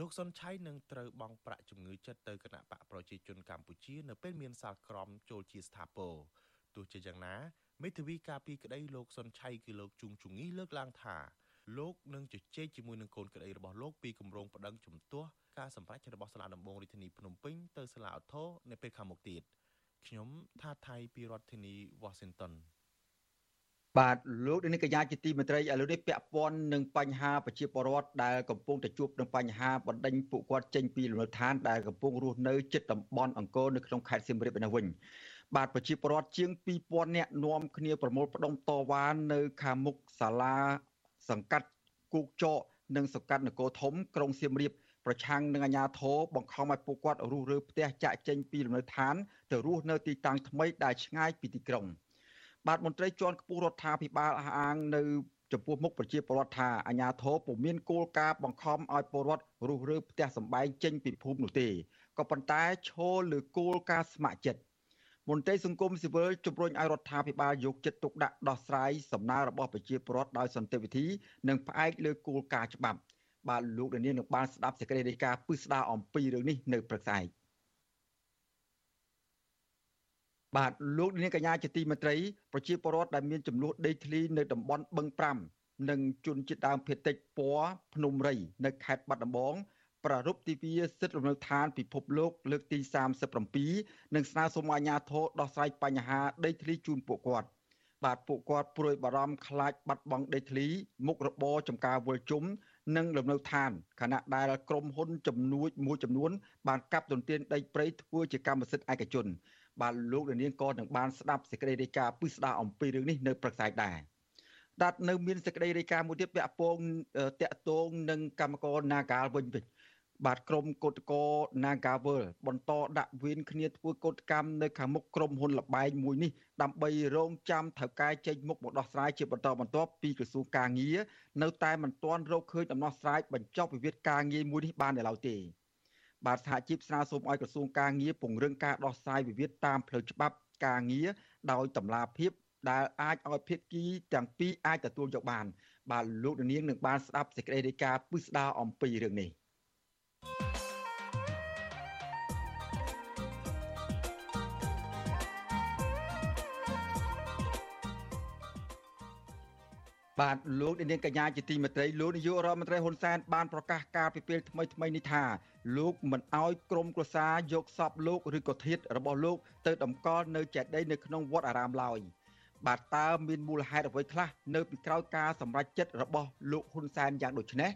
J: លោកសុនឆៃនឹងត្រូវបង់ប្រាក់ជំងឺចិត្តទៅគណៈបកប្រជាជនកម្ពុជា នៅពេលមានសាលក្រមចូលជាស្ថាពរទោះជាយ៉ាងណាមេធាវីការពីក្តីលោកសុនឆៃគឺលោកជុងជងីលើកឡើងថា លោកនឹងជជែកជាមួយនឹងកូនក្តីរបស់លោកពីគម្រោងប្តឹងជំទាស់ការសម្រេចរបស់សាលាដំបងរាជធានីភ្នំពេញទៅសាលាឧទ្ធរនៅពេលខាងមុខទៀតខ្ញុំថាថៃពីរដ្ឋធានី Washington
C: បាទលោកនាងកញ្ញាជាទីមេត្រីឥឡូវនេះពាក់ព័ន្ធនឹងបញ្ហាប្រជាពលរដ្ឋដែលកំពុងតែជួបនឹងបញ្ហាបណ្ដេញពួកគាត់ចេញពីលំនៅឋានដែលកំពុងរស់នៅជិតតំបន់អង្គរនៅក្នុងខេត្តសៀមរាបឯនោះវិញបាទប្រជាពលរដ្ឋជាង2000នាក់នាំគ្នាប្រមូលផ្ដុំតវ៉ានៅខាងមុខសាលា សង្កាត់គូកចកនិងសង្កាត់នគរធំក្រុងសៀមរាបប្រឆាំងនឹងអាញាធរបង្ខំឲ្យពួកគាត់រុះរើផ្ទះចាក់ចេញពីលំនៅឋានទៅរស់នៅទីតាំងថ្មីដែលឆ្ងាយពីទីក្រុងបាទមន្ត្រីជាន់ខ្ពស់រដ្ឋាភិបាលអះអាងនៅចំពោះមុខប្រជាពលរដ្ឋថាអាញាធរពុំមានគោលការណ៍បង្ខំឲ្យពលរដ្ឋរុះរើផ្ទះសម្បែងចេញពីភូមិនោះទេក៏ប៉ុន្តែឈលលើគោលការណ៍ស្ម័គ្រចិត្ត មន្ត្រីសង្គមស៊ីវិលជំរុញឲ្យរដ្ឋាភិបាលយកចិត្តទុកដាក់ដោះស្រាយសំណើរបស់ប្រជាពលរដ្ឋដោយសន្តិវិធីនិងផ្អែកលើគោលការណ៍ច្បាប់បាទលោកដានៀងនឹងបានស្ដាប់សេចក្តីរាយការណ៍ពឹស្ដារអំពីរឿងនេះនៅព្រឹកស្អែកបាទលោកនាងកញ្ញាជាទីមេត្រីប្រជាពលរដ្ឋដែលមានចំនួនដីធ្លីនៅតំបន់បឹង5និងជនជាតិដើមភាគតិចពណ៌ភ្នំរី នៅខេត្តបាត់ដំបង ប្រារព្ធទិវាសិទ្ធិលំនៅឋានពិភពលោកលើកទី37និងស្នើសុំអាជ្ញាធរដោះស្រាយបញ្ហាដីធ្លីជូនពួកគាត់បាទពួកគាត់ព្រួយបារម្ភខ្លាចបាត់បង់ដីធ្លី មុខរបរចំការវល់ជុំនិងលំនៅឋានខណៈដែលក្រុមហ៊ុនចំនួនមួយចំនួន បានកាប់ទន្ទ្រានដីព្រៃធ្វើជាកម្មសិទ្ធិឯកជនបាទលោកនាងក៏នឹងបានស្ដាប់សេចក្តីរាយការណ៍ពិស្ដារអំពីរឿងនេះនៅព្រឹកស្អែកដែរដាត់នៅមានសេចក្តីរាយការណ៍មួយទៀតពាក់ព័ន្ធតាក់ទងនឹងកម្មករ Nagal វិញវិញ បាទក្រុមកោតកោ Nagawal បន្តដាក់វេនគ្នាធ្វើកោតកម្មនៅខាងមុខក្រុមហ៊ុនលបែងមួយនេះដើម្បីរងចាំត្រូវការចេញមុខមកដោះស្រាយជាបន្តបន្ទាប់ពីក្រសួងការងារនៅតែមិនទាន់រកឃើញដំណោះស្រាយបញ្ចប់វិវាទការងារមួយនេះបាននៅឡើយទេបាទសហជីពស្នើសុំឲ្យក្រសួងការងារពង្រឹងការដោះស្រាយវិវាទតាមផ្លូវច្បាប់ការងារដោយតម្លាភាពដែលអាចឲ្យភាគីទាំងពីរអាចទទួលយកបាន បាទលោកនាងនឹងបានស្ដាប់សេចក្តីរាយការណ៍ពិស្ដារអំពីរឿងនេះ បាទលោកនាងកញ្ញាជាទីមេត្រីលោកនាយករដ្ឋមន្ត្រីហ៊ុនសែនបានប្រកាសការពីពេលថ្មីថ្មីនេះថាលោកមិនអោយក្រុមគ្រួសារយកសពលោកឬក៏ធាតរបស់លោកទៅតម្កល់នៅចេតិយនៅក្នុងវត្តអារាមឡើយបាទតើមានមូលហេតុអ្វីខ្លះនៅពីក្រោយការសម្រេចចិត្តរបស់លោកហ៊ុនសែនយ៉ាងដូចនេះ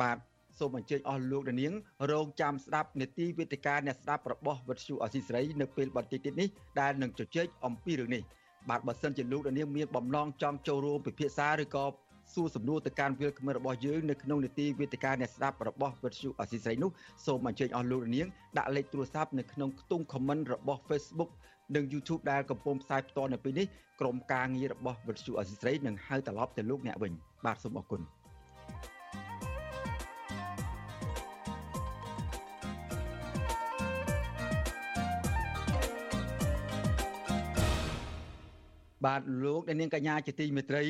C: បាទសូមអញ្ជើញអស់លោកនាងរងចាំស្ដាប់នេតិវេទិកាអ្នកស្ដាប់របស់វិទ្យុអសីស្រីនៅពេលបន្តិចទៀតនេះដែលនឹងជជែកអំពីរឿងនេះ បាទបើសិនជាលោកនាងមានបំណងចង់ចូលរួមពិភាក្សាឬក៏សួរសំណួរទៅកាន់វិលក្មេងរបស់យើងនៅក្នុងនីតិវេទិកាអ្នកស្ដាប់របស់វិទ្យុអសីស្រីនោះសូមអញ្ជើញអស់លោកនាងដាក់លេខទូរស័ព្ទនៅក្នុងខ្ទង់ comment របស់ Facebook និង YouTube ដែលកំពុងផ្សាយផ្ទាល់នៅពេលនេះក្រុមការងាររបស់វិទ្យុអសីស្រីនឹងហៅត្រឡប់ទៅលោកអ្នកវិញបាទសូមអរគុណ បាទលោកអ្នកនាងកញ្ញាជាទីមេត្រី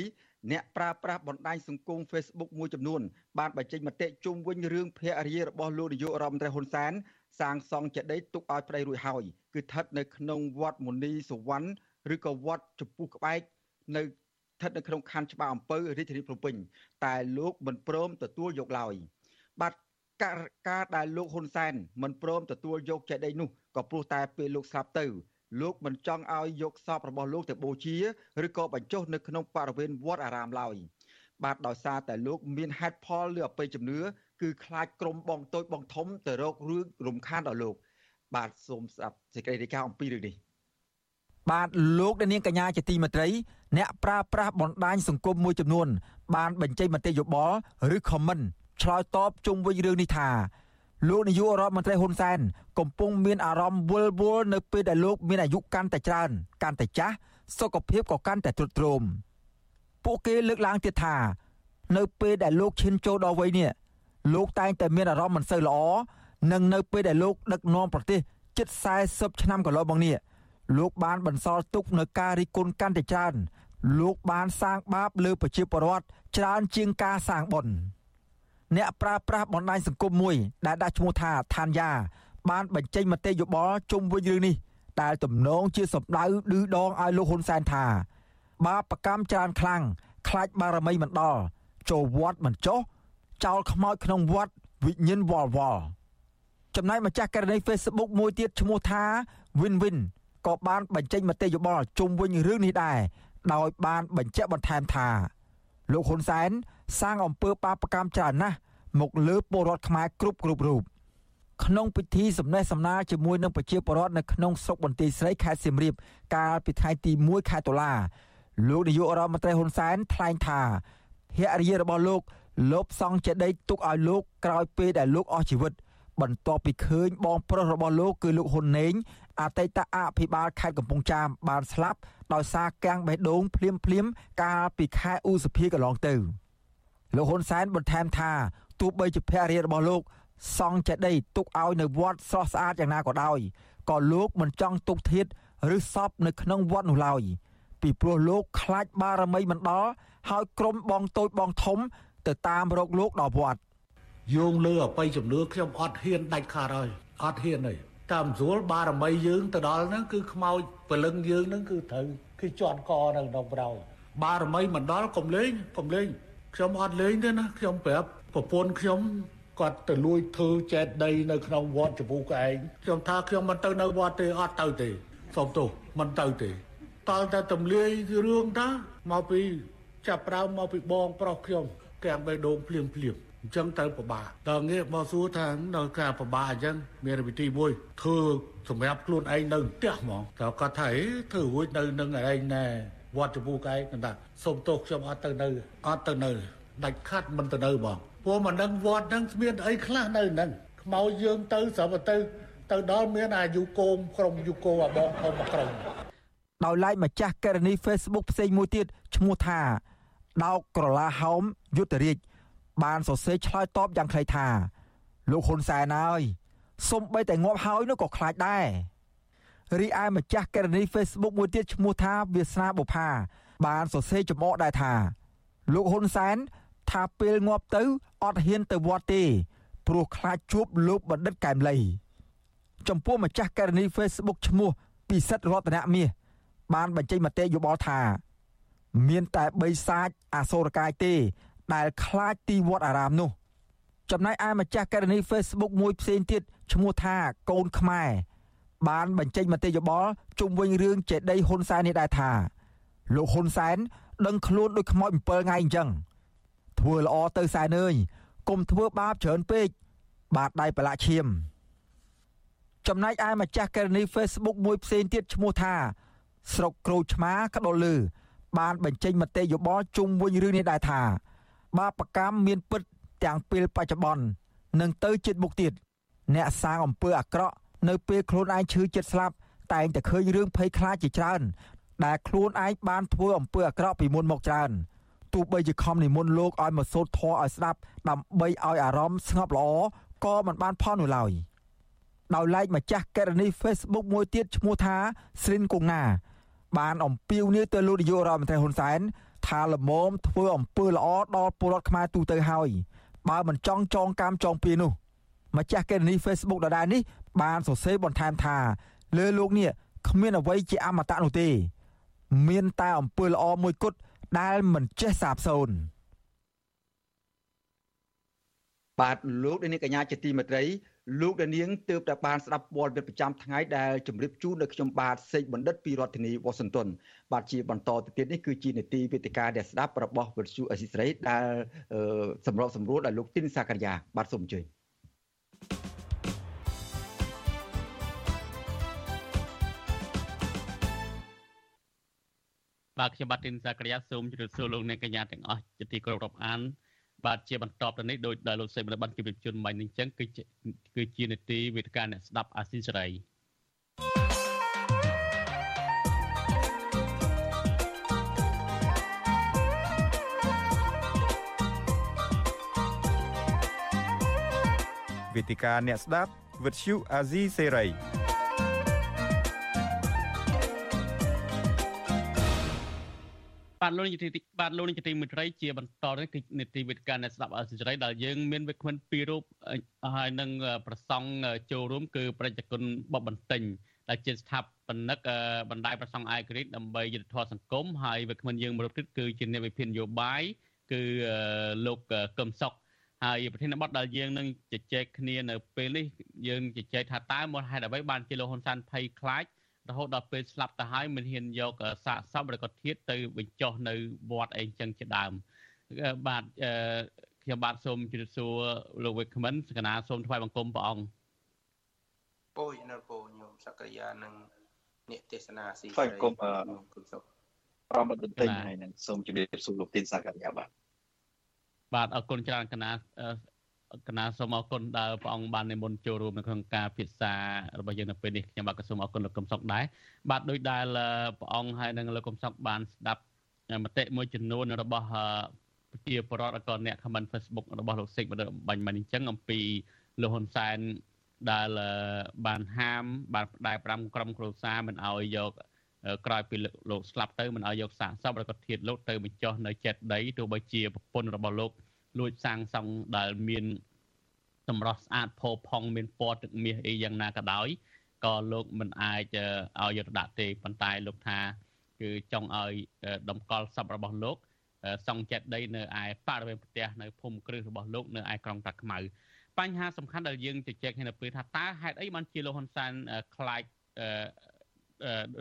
C: អ្នកប្រើប្រាស់បណ្ដាញសង្គម Facebook មួយចំនួនបានបញ្ចេញមតិជុំវិញរឿងភរិយារបស់លោកនាយករដ្ឋមន្ត្រីហ៊ុនសែនសាងសង់ចេតិយទុកឲ្យប្តីរួចហើយគឺស្ថិតនៅក្នុងវត្តមុនីសវណ្ណឬក៏វត្តចំពោះក្បែកនៅស្ថិតនៅក្នុងខណ្ឌច្បារអំពៅរាជធានីភ្នំពេញតែលោកមិនព្រមទទួលយកឡើយបាទការការដែលលោកហ៊ុនសែនមិនព្រមទទួលយកចេតិយនោះក៏ព្រោះតែពេលលោកស្លាប់ទៅ លោកមិនចង់ឲ្យយកសពរបស់លោកទៅបូជាឬក៏បញ្ចុះនៅក្នុងបរិវេណវត្តអារាមឡើយបាទដោយសារតែលោកមានហេតុផលឬអបិយជំនឿគឺខ្លាចក្រុមបងតូចបងធំទៅរករឿងរំខានដល់លោក បាទសូមស្ដាប់សេចក្តីរាយការណ៍អំពីរឿងនេះ
D: បាទលោកនាងកញ្ញាជាទីមេត្រីអ្នកប្រើប្រាស់បណ្ដាញសង្គមមួយចំនួន បានបញ្ចេញមតិយោបល់ឬ comment ឆ្លើយតបជុំវិញរឿងនេះថា លោកនាយករដ្ឋមន្ត្រីហ៊ុនសែនកំពុងមានអារម្មណ៍វល់វល់នៅពេលដែលលោកមានអាយុកាន់តែច្រើនកាន់តែចាស់សុខភាពក៏កាន់តែទ្រុឌទ្រោមពួកគេលើកឡើងទៀតថា នៅពេលដែលលោកឈានចូលដល់វ័យនេះលោកតែងតែមានអារម្មណ៍មិនសូវល្អនិងនៅពេលដែលលោកដឹកនាំប្រទេសជិត40ឆ្នាំកន្លងមកនេះលោកបានបន្សល់ទុកនៅការរិះគន់កាន់តែច្រើនលោកបានសាងបាបលើប្រជាពលរដ្ឋច្រើនជាងការសាងបុណ្យ អ្នកប្រើប្រាស់បណ្ដាញសង្គមមួយដែលដាក់ឈ្មោះថាឋានយ៉ាបានបញ្ចេញមតិយោបល់ជុំវិញរឿងនេះដែលទំនងជាសម្ដៅឌឺដងឲ្យលោកហ៊ុនសែនថា បាបកម្មច្រើនខ្លាំងខ្លាចបារមីមិនដល់ចូលវត្តមិនចុះចោលខ្មោចក្នុងវត្តវិញ្ញាណវល់វល់ចំណែកម្ចាស់ករណី Facebook មួយទៀតឈ្មោះថា Win Win ក៏បានបញ្ចេញមតិយោបល់ជុំវិញរឿងនេះដែរដោយបានបញ្ជាក់បន្ថែមថា លោកហ៊ុនសែនសាងអំពើបាបកម្មច្រើនណាស់មកលើពលរដ្ឋខ្មែរគ្រប់គ្រប់រូបក្នុងពិធីសម្ដែងសម្ដាលជាមួយនឹងប្រជាពលរដ្ឋនៅក្នុងស្រុកបន្ទាយស្រីខេត្តសៀមរាបកាលពីថ្ងៃទី1ខែតុលាលោកនាយករដ្ឋមន្ត្រីហ៊ុនសែនថ្លែងថាភរិយារបស់លោកលបសង់ចេតិយទុកឲ្យលោកក្រោយពេលដែលលោកអស់ជីវិតបន្ទាប់ពីឃើញបងប្រុសរបស់លោកគឺលោកហ៊ុនណេង អតីតអភិបាលខេត្តកំពង់ចាមបានស្លាប់ដោយសារកាំងបេះដូងភ្លាមភ្លាមកាលពីខែឧសភាកន្លងទៅលោកហ៊ុនសែនបន្ថែមថាទោះបីជាភរិយារបស់លោកសង់ចេតិយទុកឲ្យនៅវត្តស្រស់ស្អាតយ៉ាងណាក៏ដោយក៏លោកមិនចង់ទុកធាតឬសពនៅក្នុងវត្តនោះឡើយពីព្រោះលោកខ្លាចបារមីមិនដល់ហើយក្រុមបងតូចបងធំ ទៅតាមរកលោកដល់វត្ត
E: យោងលើអបិយជំនឿខ្ញុំអត់ហ៊ានដាច់ខាតហើយអត់ហ៊ានទេ តាមស្រួលបារមីយើងទៅដល់ហ្នឹងគឺខ្មោចពលឹងយើងហ្នឹងគឺត្រូវគឺជន់កនៅក្នុងប្រោបារមីមិនដល់កុំលេងកុំលេងខ្ញុំអត់លេងទេណាខ្ញុំប្រាប់ប្រពន្ធខ្ញុំគាត់ទៅលួចធ្វើចែកដីនៅក្នុងវត្តចំពោះកឯងខ្ញុំថាខ្ញុំមិនទៅនៅវត្តទេអត់ទៅទេសូមទោសមិនទៅទេតើតែទម្លាយរឿងតាមកពីចាប់ប្រើមកពីបងប្រុសខ្ញុំកាំងបេះដូងភ្លាមភ្លាម អញ្ចឹងទៅពិបាកដល់ងាកមកសួរថានៅការពិបាកអញ្ចឹងមានវិធីមួយធ្វើសម្រាប់ខ្លួនឯងនៅផ្ទះហ្មងតើគាត់ថាធ្វើរួចនៅនឹងឯងណែវត្តចំពោះកែគាត់ថាសូមទោសខ្ញុំអត់ទៅនៅអត់ទៅនៅដាច់ខាត់មិនទៅនៅបងព្រោះមិនដឹងវត្តហ្នឹងគ្មានអីខ្លះនៅហ្នឹងខ្មោចយើងទៅស្រាប់ទៅទៅដល់មានអាយុគោមក្រុមយុគោអាបងធំមកក្រុម
D: ដោយឡែកម្ចាស់ករណី Facebook ផ្សេងមួយទៀតឈ្មោះថាដោកក្រឡាហោមយុទ្ធរាជ បានសរសេរឆ្លើយតបយ៉ាងខ្លីថាលោកហ៊ុនសែនអើយសំបីតែងាប់ហើយនោះក៏ខ្លាចដែររីឯម្ចាស់ករណី Facebook មួយទៀតឈ្មោះថាវាសនាបុផាបានសរសេរចំអកដែរថា លោកហ៊ុនសែនថាពេលងាប់ទៅអត់ហ៊ានទៅវត្តទេ ព្រោះខ្លាចជួបលោកបណ្ឌិតកែមលីចំពោះម្ចាស់ករណី Facebook ឈ្មោះពិសិដ្ឋរតនមាសបានបញ្ចេញមតិយោបល់ថា មានតែបីសាច់អសូរកាយទេ ដែលខ្លាចទីវត្តអារាមនោះ ចំណែកឯម្ចាស់ករណី Facebook មួយផ្សេងទៀតឈ្មោះថាកូនខ្មែរបានបញ្ចេញមតិយោបល់ជុំវិញរឿងចេដីហ៊ុនសែននេះដែរថាលោកហ៊ុនសែនដឹងខ្លួនដូចខ្មោច7ថ្ងៃអញ្ចឹងធ្វើល្អទៅសែនអើយកុំធ្វើបាបច្រើនពេកបាទដៃប្រឡាក់ឈាមចំណែកឯម្ចាស់ករណី Facebook មួយផ្សេងទៀតឈ្មោះថា ស្រុកក្រូចឆ្មាក្ដុលលឺបានបញ្ចេញមតិយោបល់ជុំវិញរឿងនេះដែរថា បាបកម្មមានពិតទាំងពេលបច្ចុប្បន្ននិងទៅជាតិមុខទៀតអ្នកសាងអំពើអាក្រក់នៅពេលខ្លួនឯងឈឺចិត្តស្លាប់តែងតែឃើញរឿងភ័យខ្លាចជាច្រើន ដែលខ្លួនឯងបានធ្វើអំពើអាក្រក់ពីមុនមកច្រើនទោះបីជាខំនិមន្តលោកឲ្យមកសូត្រធម៌ឲ្យស្ដាប់ដើម្បីឲ្យអារម្មណ៍ស្ងប់ល្អក៏មិនបានផលនោះឡើយដោយឡែកម្ចាស់ករណី Facebook មួយទៀតឈ្មោះថាស្រិនកុងណាបានអំពាវនាវទៅលោកនាយករដ្ឋមន្ត្រីហ៊ុនសែន ថាលមមធ្វើអំពើល្អដល់ពលរដ្ឋខ្មែរទូទៅហើយបើមិនចង់ចងកម្មចងពៀនោះម្ចាស់កេរនី Facebook ដដែលនេះបានសរសេរបន្ថែមថា លើលោកនេះគ្មានអ្វីជាអមតៈនោះទេ មានតែអំពើល្អមួយគត់ដែលមិនចេះសាបសូន្យ
C: បាទលោកនាងកញ្ញាជាទីមេត្រី លោកនាងទើបតែបានស្ដាប់ព័ត៌មានប្រចាំថ្ងៃដែលជម្រាបជូនដល់ខ្ញុំបាទសេកបណ្ឌិតពីរដ្ឋធានីវ៉ាស៊ីនតោនបាទជាបន្តទៅទៀតនេះគឺជានីតិវេទិកាដែលស្ដាប់របស់វិទ្យុអេស៊ីស្រីដែលសម្របសម្រួលដល់លោកទីនសាករិយាបាទសូមអញ្ជើញ
M: បាទខ្ញុំបាទទីនសាករិយាសូមជម្រាបសួរលោកអ្នកកញ្ញាទាំងអស់ជាទីគោរពរាប់អាន បាទជាបន្តទៅនេះដោយដែលលោកសេមបានជម្រាបជូនមិញនេះអញ្ចឹងគឺជាគឺជានីតិវេទិកាអ្នកស្ដាប់អាស៊ីសេរី
B: វេទិកាអ្នកស្ដាប់វិទ្យុអាស៊ីសេរី
M: បាទលោកនាយកបាទលោកនាយកទីមេត្រីជាបន្តនេះគឺនីតិវិទ្យាអ្នកស្ដាប់អសិរ័យដែលយើងមានវិក្កាមពីររូបហើយនឹងប្រសង់ចូលរួម គឺប្រជាជនបបបន្ទិញដែលជាស្ថាបនិកបណ្ដាញប្រសង់អាយក្រិតដើម្បីយុទ្ធធម៌សង្គមហើយវិក្កាមយើងមួយរូបទៀតគឺជាអ្នកវិភាគនយោបាយគឺលោកកឹមសុខហើយប្រធានបទដែលយើងនឹងជជែកគ្នានៅពេលនេះយើងជជែកថាតើមូលហេតុអ្វីបានជាលោកហ៊ុនសែនភ័យខ្លាច រហូតដល់ពេលស្លាប់ទៅហើយមិនហ៊ានយកសាកសពឬក៏ធាតទៅបញ្ចុះនៅវត្តអីចឹងជាដើមបាទខ្ញុំបាទសូមជម្រាបសួរលោកវិក្កាមិនសកណាសូមថ្វាយបង្គំព្រះអង្គ
N: អូយនៅពោញោមសក្យានឹងអ្នកទេសនាស៊ី
O: ថ្វាយបង្គំគុណសុខប្រមបន្ទិញហើយនឹងសូមជម្រាបសួរលោកទីនសក្យាបាទ
M: បាទអរគុណច្រើនកណា គណៈសូមអរគុណដែលព្រះអង្គបាននិមន្តចូលរួមនៅក្នុងការពិសារបស់យើងនៅពេលនេះខ្ញុំបាទក៏សូមអរគុណលោកកឹមសុខដែរបាទដោយដែលព្រះអង្គហើយនិងលោកកឹមសុខបានស្ដាប់មតិមួយចំនួនរបស់ប្រជាពលរដ្ឋក៏អ្នក comment Facebook របស់លោកសេកបាញ់មិនអញ្ចឹងអំពីលោកហ៊ុនសែនដែលបានហាម បានផ្ដែ5ក្រុមគ្រួសារមិនអោយយកក្រោយពីលោកស្លាប់ទៅមិនអោយយកសាកសពឬក៏ធាតលោកទៅបញ្ចុះនៅចេតដីទោះបីជាប្រពន្ធរបស់លោក លួចសាងសង់ដែលមានសម្រស់ស្អាតផូរផង់មានពណ៌ទឹកមាសអីយ៉ាងណាក៏ដោយក៏លោកមិនអាចឲ្យយកដាក់ទេប៉ុន្តែលោកថា គឺចង់ឲ្យតម្កល់សពរបស់លោក សង់ចិត្តដីនៅឯបរិវេណផ្ទះនៅភូមិគ្រឹះរបស់លោកនៅឯក្រុងតាខ្មៅបញ្ហាសំខាន់ដែលយើងជជែកគ្នានៅពេលថាតើហេតុអីបានជាលោកហ៊ុនសែនខ្លាច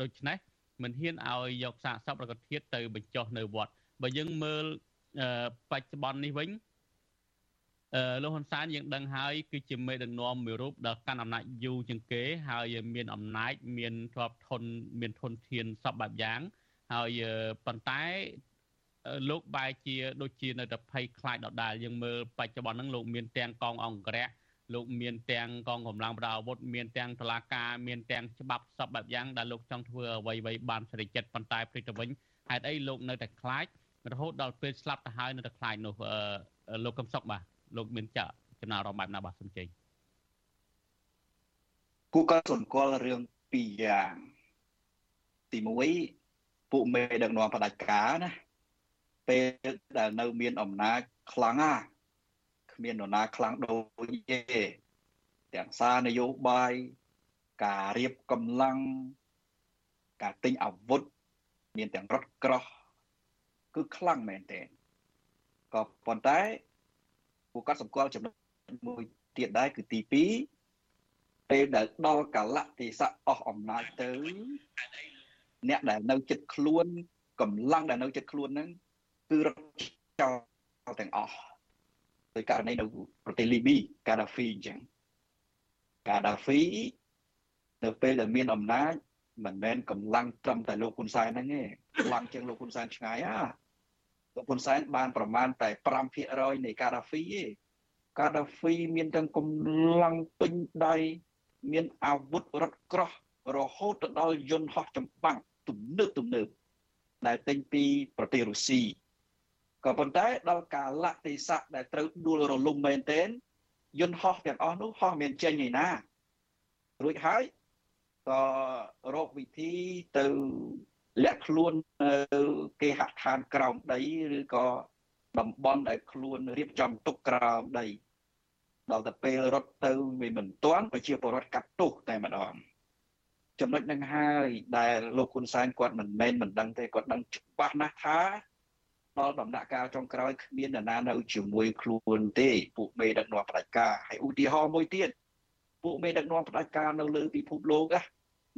M: ដូច្នេះមិនហ៊ានឲ្យយកសាកសពរកធាតទៅបញ្ចុះនៅវត្តបើយើងមើល បច្ចុប្បន្ននេះវិញអឺលោកហ៊ុនសែនយើងដឹងហើយគឺជាមេដឹកនាំមួយរូបដែលកាន់អំណាចយូរជាងគេ ហើយមានអំណាចមានទ្រព្យធនមានធនធានសពបែបយ៉ាង ហើយប៉ុន្តែលោកបែរជាដូចជានៅតែភ័យខ្លាចដដែលយើងមើលបច្ចុប្បន្នហ្នឹងលោកមានទាំងកងអង្គរៈលោកមានទាំងកងកម្លាំងប្រដាប់អាវុធមានទាំងតឡាការមានទាំងច្បាប់សពបែបយ៉ាងដែលលោកចង់ធ្វើអ្វីៗបានសេរីចិត្តប៉ុន្តែព្រឹកទៅវិញហេតុអីលោកនៅតែខ្លាច រហូតដល់ពេលស្លាប់ទៅហើយនៅតែខ្លាចនោះលោកកឹមសុខបាទលោកមានចាក់ចំណារអារម្មណ៍បែបណាបាទសំជិញ
O: គូក៏សម្គាល់រឿងពីរយ៉ាងទី1ពួកមេដឹកនាំផ្ដាច់ការណាពេលដែលនៅមានអំណាចខ្លាំងណាគ្មាននរណាខ្លាំងដូចទេទាំងសារនយោបាយការរៀបកម្លាំងការទិញអាវុធមានទាំងរថក្រោះ គឺខ្លាំងមែនទែនក៏ប៉ុន្តែពួកគាត់សម្គាល់ចំណុចមួយទៀតដែរគឺទី2ពេលដែលដល់កលៈទេសៈអស់អំណាចទៅអ្នកដែលនៅចិត្តខ្លួនកម្លាំងដែលនៅចិត្តខ្លួនហ្នឹងគឺរត់ចោលទាំងអស់ដោយករណីនៅប្រទេសលីប៊ីកាដាហ្វីអញ្ចឹងកាដាហ្វីនៅពេលដែលមានអំណាចមិនមែនកម្លាំងត្រឹមតែលោកហ៊ុនសែនហ្នឹងទេខ្លាំងជាងលោកហ៊ុនសែនឆ្ងាយហ่า លោកហ៊ុនសែនបានប្រមាណតែ5%នៃកាដាហ្វីទេកាដាហ្វីមានទាំងកម្លាំងពេញដៃមានអាវុធរថក្រោះរហូតទៅដល់យន្តហោះចម្បាំងទំនើបទំនើបដែលទិញពីប្រទេសរុស្ស៊ីក៏ប៉ុន្តែដល់កាលៈទេសៈដែលត្រូវដួលរលំមែនទែនយន្តហោះទាំងអស់នោះហោះមានចេញឯណារួចហើយក៏រកវិធីទៅ លាក់ខ្លួននៅគេហដ្ឋានក្រោមដីឬក៏តំបន់ដែលខ្លួនរៀបចំទុកក្រោមដីដល់ទៅពេលរត់ទៅវាមិនទាន់ប្រជាពលរដ្ឋកាត់ទោសតែម្ដងចំណុចនឹងហើយដែលលោកហ៊ុនសែនគាត់មិនមែនមិនដឹងទេគាត់ដឹងច្បាស់ណាស់ថាដល់ដំណាក់កាលចុងក្រោយគ្មាននរណានៅជាមួយខ្លួនទេពួកមេដឹកនាំផ្ដាច់ការហើយឧទាហរណ៍មួយទៀតពួកមេដឹកនាំផ្ដាច់ការនៅលើពិភពលោកណា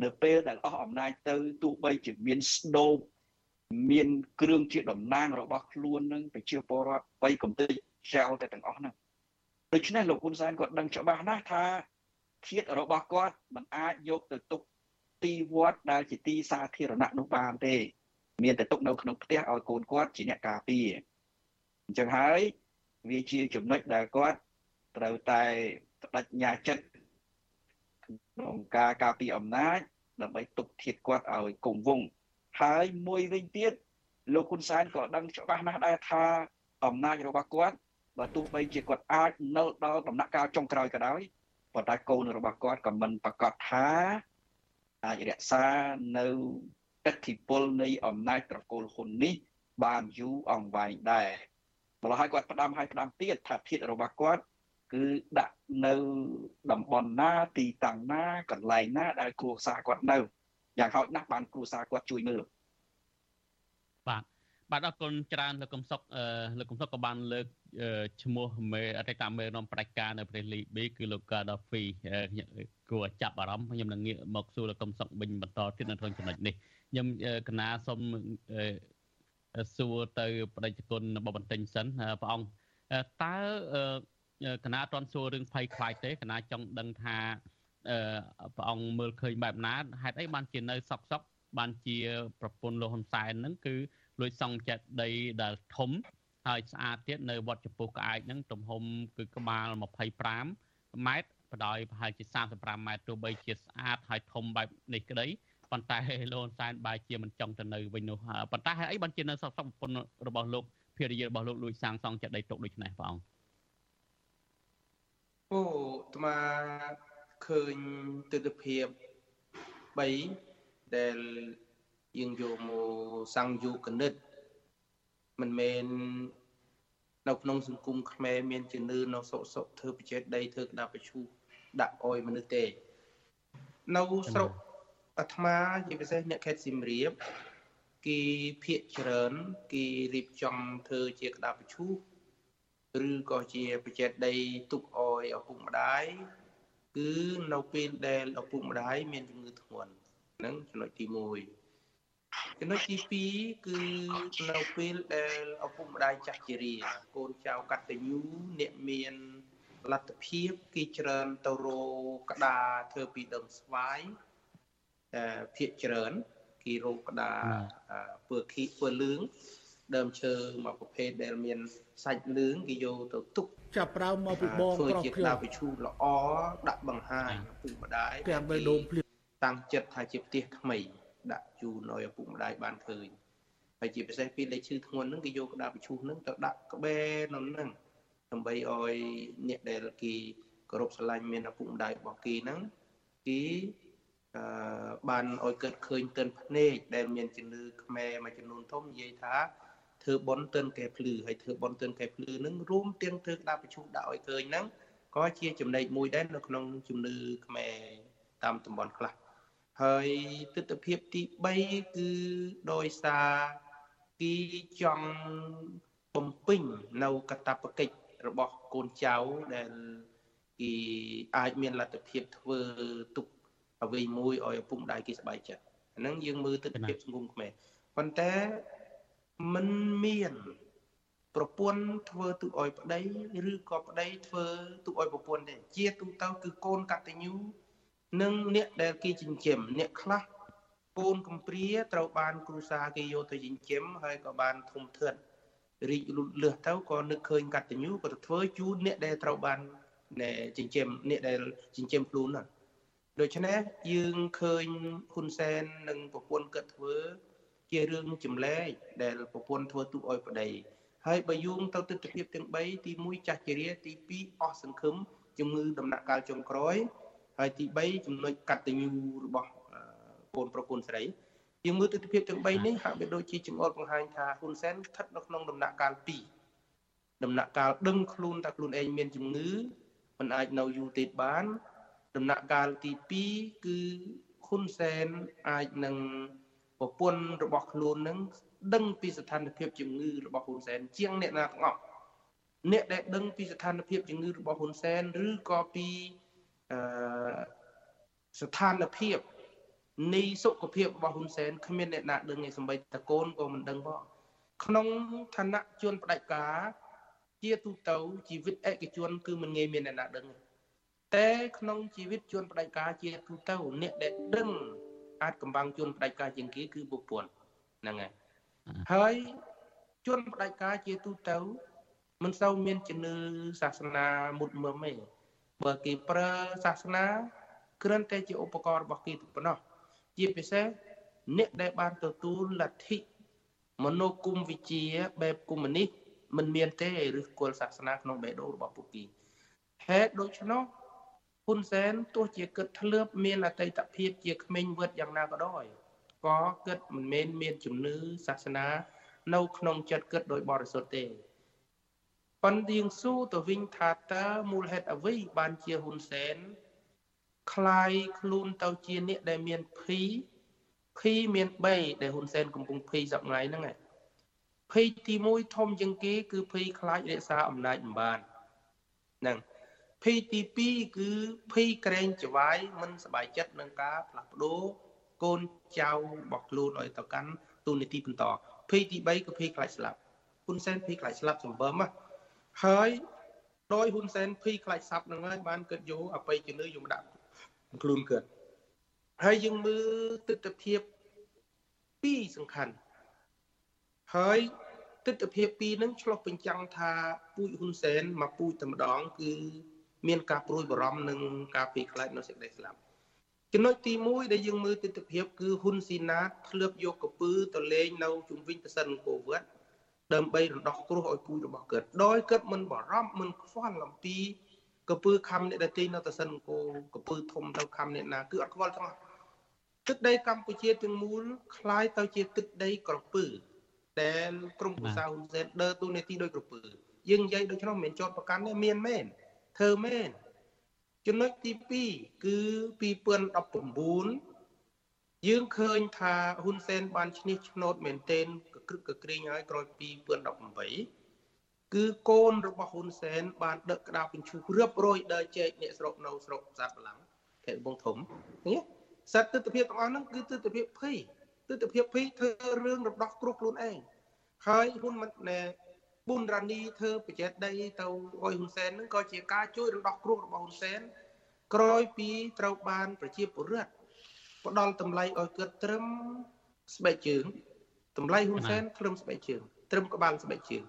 O: នៅពេលដែលអស់អំណាចទៅទោះបីជាមានស្ដោបមានគ្រឿងជាតំណាងរបស់ខ្លួននឹងប្រជាពលរដ្ឋបីកំទេចចោលតែទាំងអស់ហ្នឹងដូច្នេះលោកហ៊ុនសែនគាត់ដឹងច្បាស់ណាស់ថាជាតិរបស់គាត់មិនអាចយកទៅទុកទីវត្តដែលជាទីសាធារណៈនោះបានទេ មានតែទុកនៅក្នុងផ្ទះឲ្យកូនគាត់ជាអ្នកការពារអញ្ចឹងហើយវាជាចំណុចដែលគាត់ត្រូវតែបដិញ្ញាចិត្ត ក្នុងការការពារអំណាចដើម្បីទុកធៀបគាត់ឲ្យគង់វង្សហើយមួយវិញទៀតលោកហ៊ុនសែនក៏ដឹងច្បាស់ណាស់ដែរថាអំណាចរបស់គាត់បើទោះបីជាគាត់អាចនៅដល់ដំណាក់កាលចុងក្រោយក៏ដោយប៉ុន្តែកូនរបស់គាត់ក៏មិនប្រកាសថាអាចរក្សានៅឥទ្ធិពលនៃអំណាចត្រកូលហ៊ុននេះ បានយូរអង្វែងដែរម្ល៉េះហើយគាត់ផ្ដាំឲ្យផ្ដាំទៀតថាធាតរបស់គាត់ គឺដាក់នៅតំបន់ណាទីតាំងណាកន្លែងណាដែលគ្រួសារគាត់នៅយ៉ាងហោចណាស់បានគ្រួសារគាត់ជួយមើល
M: បាទបាទអរគុណច្រើនលោកកំសុកលោកកំសុកក៏បានលើកឈ្មោះមេអតីតមេនាំផ្ដាច់ការនៅប្រទេសលីប៊ីគឺលោកកាដាហ្វីគួរចាប់អារម្មណ៍ខ្ញុំនឹងងាកមកសួរលោកកំសុកវិញបន្តទៀតនៅក្នុងចំណុចនេះខ្ញុំកណាសូមសួរទៅបដិជនរបស់បន្ទិញសិនព្រះអង្គតើ គណៈអត់ទាន់សួររឿងភ័យខ្លាចទេគណៈចង់ដឹងថាព្រះអង្គមើលឃើញបែបណាហេតុអីបានជានៅសក់សក់បានជាប្រពន្ធលោកហ៊ុនសែនហ្នឹងគឺលួចសង់ចិត្តដីដែលធំហើយស្អាតទៀតនៅវត្តចំពោះក្អែកហ្នឹងទំហំគឺក្បាល25ម៉ែត្របដោយប្រហែលជា35ម៉ែត្រទោះបីជាស្អាតហើយធំបែបនេះក្តីប៉ុន្តែលោកសែនបែរជាមិនចង់ទៅនៅវិញនោះប៉ុន្តែហើយអីបានជានៅសពសពប្រពន្ធរបស់លោកភារយារបស់លោកលួចសាងសង់ចិត្តដីទុកដូចនេះព្រះអង្គ
N: អូអាត្មាឃើញទស្សនភាព3ដែលយើងយកមកសង្យុគណិតមិនមែននៅក្នុងសង្គមខ្មែរមានជំនឿនៅសុកសុកធ្វើបច្ចេកដីធ្វើក្តារបញ្ឈូសដាក់អោយមនុស្សទេនៅស្រុកអាត្មាជាពិសេសអ្នកខេត្តសៀមរាបគេភាកច្រើនគេរៀបចំធ្វើជាក្តារបញ្ឈូស ឬក៏ជាបច្ចេកដីទុកអោយឪពុកម្ដាយគឺនៅពេលដែលឪពុកម្ដាយមានជំងឺធ្ងន់ហ្នឹងចំណុចទី1ចំណុចទី2គឺនៅពេលដែលឪពុកម្ដាយចាស់ជរាកូនចៅកតញ្ញូអ្នកមានលទ្ធភាពគេច្រើនទៅរកក្តារធ្វើពីដើមស្វាយតែភាកច្រើនគេរកក្តារពើខីពើលឿង ដើមឈើមួយប្រភេទដែលមានសាច់លឿងគេយកទៅទុក
E: ចាប់ប្រើមកពីបង
N: ក្រោះជាក្តារវិឈូល្អដាក់បង្ហាញឪពុកម្ដាយ
E: គេបីដងភ្លៀង
N: តាំងចិត្តថាជាផ្ទះថ្មី ដាក់ជូនឲ្យឪពុកម្ដាយបានឃើញហើយជាពិសេសពេលលេខឈឺធ្ងន់ហ្នឹងគេយកក្តារវិឈូហ្នឹងទៅដាក់ក្បែរនៅហ្នឹងដើម្បីឲ្យអ្នកដែលគេគោរពស្រឡាញ់មានឪពុកម្ដាយរបស់គេហ្នឹងគេអឺបានឲ្យកើតឃើញទិនភ្នែកដែលមានជំនឿខ្មែរមួយចំនួនធំនិយាយថា ធ្វើបន់ទិនកែភ្លឺហើយធ្វើបន់ទិនកែភ្លឺនឹងរួមទាំងធ្វើក្តារប្រជុំដាក់ឲ្យឃើញហ្នឹងក៏ជាចំណែកមួយដែរនៅក្នុងជំនឿខ្មែរតាមតំបន់ខ្លះហើយទស្សនវិជ្ជាទី3គឺដោយសារគេចង់បំពេញនៅកតបកិច្ចរបស់កូនចៅដែលគេអាចមានលទ្ធភាពធ្វើទុកអ្វីមួយឲ្យឪពុកម្ដាយគេសប្បាយចិត្តអាហ្នឹងយើងមើលទស្សនវិជ្ជាសង្គមខ្មែរប៉ុន្តែ มันមានប្រពន្ធធ្វើទុកឲ្យប្តីឬក៏ប្តីធ្វើទុកឲ្យប្រពន្ធទេជាទូទៅគឺកូនកតញ្ញូនិងអ្នកដែលគេចិញ្ចឹមអ្នកខ្លះកូនកំព្រាត្រូវបានគ្រួសារគេយកទៅចិញ្ចឹមហើយក៏បានធំធាត់រីកលូតលាស់ទៅក៏នឹកឃើញកតញ្ញូក៏ទៅធ្វើជូនអ្នកដែលត្រូវបានចិញ្ចឹមអ្នកដែលចិញ្ចឹមខ្លួនហ្នឹងដូច្នេះយើងឃើញហ៊ុនសែននិងប្រពន្ធគាត់ធ្វើ ជារឿងចម្លែកដែលប្រពន្ធធ្វើទុកឲ្យប្តីហើយបើយោងទៅទស្សនវិជ្ជាទាំង3ទី1ចាស់ជារាទី2អស់សង្ឃឹមជំងឺដំណាក់កាលចុងក្រោយហើយទី3ចំណុចកតញ្ញូរបស់កូនប្រពន្ធស្រីយើងមើលទស្សនវិជ្ជាទាំង3នេះហាក់បីដូចជាចង្អុលបង្ហាញថាហ៊ុនសែនស្ថិតនៅក្នុងដំណាក់កាល2ដំណាក់កាលដឹងខ្លួនថាខ្លួនឯងមានជំងឺមិនអាចនៅយូរទៀតបាន ដំណាក់កាលទី2គឺហ៊ុនសែនអាចនឹង ប្រពន្ធរបស់ខ្លួននឹងដឹងពីស្ថានភាពជំងឺរបស់ហ៊ុនសែនជាងអ្នកណាទាំងអស់អ្នកដែលដឹងពីស្ថានភាពជំងឺរបស់ហ៊ុនសែនឬក៏ពីអឺស្ថានភាពនៃសុខភាពរបស់ហ៊ុនសែនគ្មានអ្នកណាដឹងទេសម្បីតកូនក៏មិនដឹងផងក្នុងឋានៈជនផ្ដាច់ការជាទូទៅជីវិតឯកជនគឺមិនងាយមានអ្នកណាដឹងតែក្នុងជីវិតជនផ្ដាច់ការជាទូទៅអ្នកដែលដឹង អាចកំបាំងជនផ្ដាច់ការជាងគេគឺប្រពន្ធហ្នឹងហើយហើយជនផ្ដាច់ការជាទូទៅមិនសូវមានជំនឿសាសនាមុតមឹមទេបើគេប្រើសាសនាគ្រាន់តែជាឧបករណ៍របស់គេប៉ុណ្ណោះជាពិសេសអ្នកដែលបានទទួលលទ្ធិមនោគមវិជ្ជាបែបកុម្មុយនីសមិនមានទេឬគល់សាសនាក្នុងបេះដូងរបស់ពួកគេហេតុដូច្នោះ ហ៊ុនសែនទោះជាគិតធ្លាប់មានអតីតភាពជាក្មេងវិតយ៉ាងណាក៏ដោយក៏គិតមិនមែនមានជំនឿសាសនា នៅក្នុងចិត្តគិតដោយបរិសុទ្ធទេប៉ុន្តែយើងស៊ូទៅវិញថាតើមូលហេតុអ្វីបានជាហ៊ុនសែនคลายខ្លួនទៅជាអ្នកដែលមានភីភីមាន3ដែលហ៊ុនសែនកំពុងភីសប្ងៃហ្នឹងឯងភីទី1ធំជាងគេគឺភីខ្លាចរក្សាអំណាចមិនបានហ្នឹង ភីទី2គឺភីក្រែងចវាយមិនសบายចិត្តនឹងការផ្លាស់ប្ដូរកូនចៅរបស់ខ្លួនឲ្យទៅកាន់ទូនីតិបន្តភីទី3គឺភីខ្លាចស្លាប់ហ៊ុនសែនភីខ្លាចស្លាប់សម្បើមហើយដោយហ៊ុនសែនភីខ្លាចស្លាប់នឹងហើយបានគិតយកអបិយជំនឿយកមកដាក់ខ្លួនគាត់ហើយយើងមើលទស្សនវិជ្ជាពីរសំខាន់ហើយទស្សនវិជ្ជាពីរហ្នឹងឆ្លុះបញ្ចាំងថាពូជហ៊ុនសែនមកពូជតែម្ដងគឺ មានការព្រួយបារម្ភនឹងការពីខ្លាចនៅសេចក្តីស្លាប់ចំណុចទី1ដែលយើងមើលទស្សនវិជ្ជាគឺហ៊ុនស៊ីណាតធ្លាប់យកកពើទៅលេងនៅជុំវិញប្រសិនអង្គរវត្តដើម្បីរំដោះគ្រោះឲ្យពូជរបស់គាត់ដោយគាត់មិនបារម្ភមិនខ្វល់អំពីកពើខំអ្នកដទៃនៅតសិនអង្គរកពើធំទៅខំអ្នកណាគឺអត់ខ្វល់ទាំងអស់ទឹកដីកម្ពុជាទាំងមូលคล้ายទៅជាទឹកដីក្រពើដែលក្រុមប្រសាហ៊ុនសែនដើរតួនាទីដោយក្រពើយើងនិយាយដូច្នោះមិនមែនចោតប្រកាន់ទេមានមែន ធ្វើមែនចំណុចទី2គឺ2019យើងឃើញថាហ៊ុនសែនបានឈ្នះឆ្នោតមែនទែនកក្រឹកកក្រែងហើយក្រោយ2018គឺកូនរបស់ហ៊ុនសែនបានដឹកក្តារបញ្ឈូសរៀបរយដើរចែកអ្នកស្រុកនៅស្រុកសាត់បលាំងខេត្តបងធំនេះសត្វទស្សនវិជ្ជាទាំងអស់ហ្នឹងគឺទស្សនវិជ្ជាភ័យទស្សនវិជ្ជាភ័យធ្វើរឿងរំដោះគ្រោះខ្លួនឯងហើយហ៊ុនមិនណែ ប៊ុនរ៉ានីធ្វើបច្ចេកដីទៅអុយហ៊ុនសែនហ្នឹងក៏ជាការជួយរំដោះគ្រោះរបស់ហ៊ុនសែនក្រោយពីត្រូវបានប្រជាពលរដ្ឋផ្ដល់តម្លៃឲ្យគាត់ត្រឹមស្បែកជើងតម្លៃហ៊ុនសែនត្រឹមស្បែកជើងត្រឹមក្បាលស្បែកជើង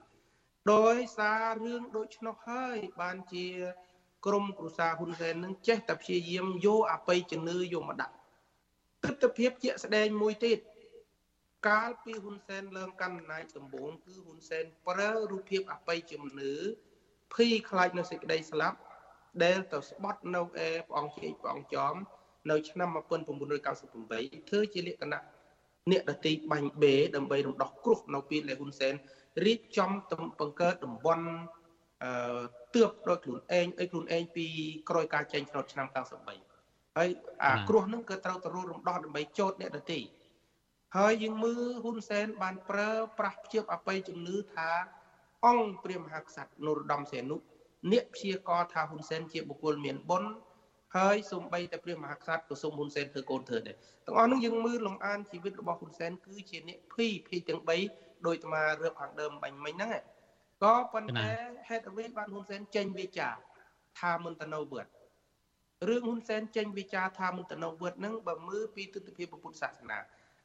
N: ដោយសាររឿងដូចនោះហើយបានជាក្រមគ្រួសារហ៊ុនសែននឹងចេះតែព្យាយាមយកអបិយជំនឿយកមកដាក់ទស្សនវិជ្ជាជាក់ស្ដែងមួយទៀត កាលពីហ៊ុនសែនឡើងកាន់អំណាចដំបូងគឺហ៊ុនសែនប្រើរូបភាពអបិយជំនឿភ័យខ្លាចនៅសេចក្តីស្លាប់ដែលទៅស្បត់នៅអេព្រះអង្គជ័យព្រះអង្គចំនៅឆ្នាំ1998ធ្វើជាលក្ខណៈអ្នកដតីបាញ់បេដើម្បីរំដោះគ្រោះនៅពេលដែលហ៊ុនសែនរៀបចំទំបង្កើតតំបន់អឺទើបដោយខ្លួនឯងអីខ្លួនឯងពីក្រោយការចេញឆ្នោតឆ្នាំ93ហើយអាគ្រោះហ្នឹងគឺត្រូវទៅរំដោះដើម្បីចោតអ្នកដទៃ ហើយយើងមើលហ៊ុនសែនបានប្រើប្រាស់ព្យាបអបិយជំនឿថា អង្គព្រះមហាក្សត្រនរោត្តមសីហនុអ្នកព្យាករថាហ៊ុនសែនជាបុគ្គលមានបុណ្យហើយសំបីតែព្រះមហាក្សត្រក៏សូមហ៊ុនសែនធ្វើកូនធ្វើដែរទាំងអស់នោះយើងមើលលំអានជីវិតរបស់ហ៊ុនសែនគឺជាអ្នកភីភីទាំង3ដោយអាត្មារើបខាងដើមបាញ់មិញហ្នឹងក៏ប៉ុន្តែហេតុអ្វីបានហ៊ុនសែនចេញវាចាថាមិនទៅនៅវត្តរឿងហ៊ុនសែនចេញវិចារថាមិនទៅនៅវត្តហ្នឹងបើមើលពីទស្សនវិជ្ជាពុទ្ធសាសនា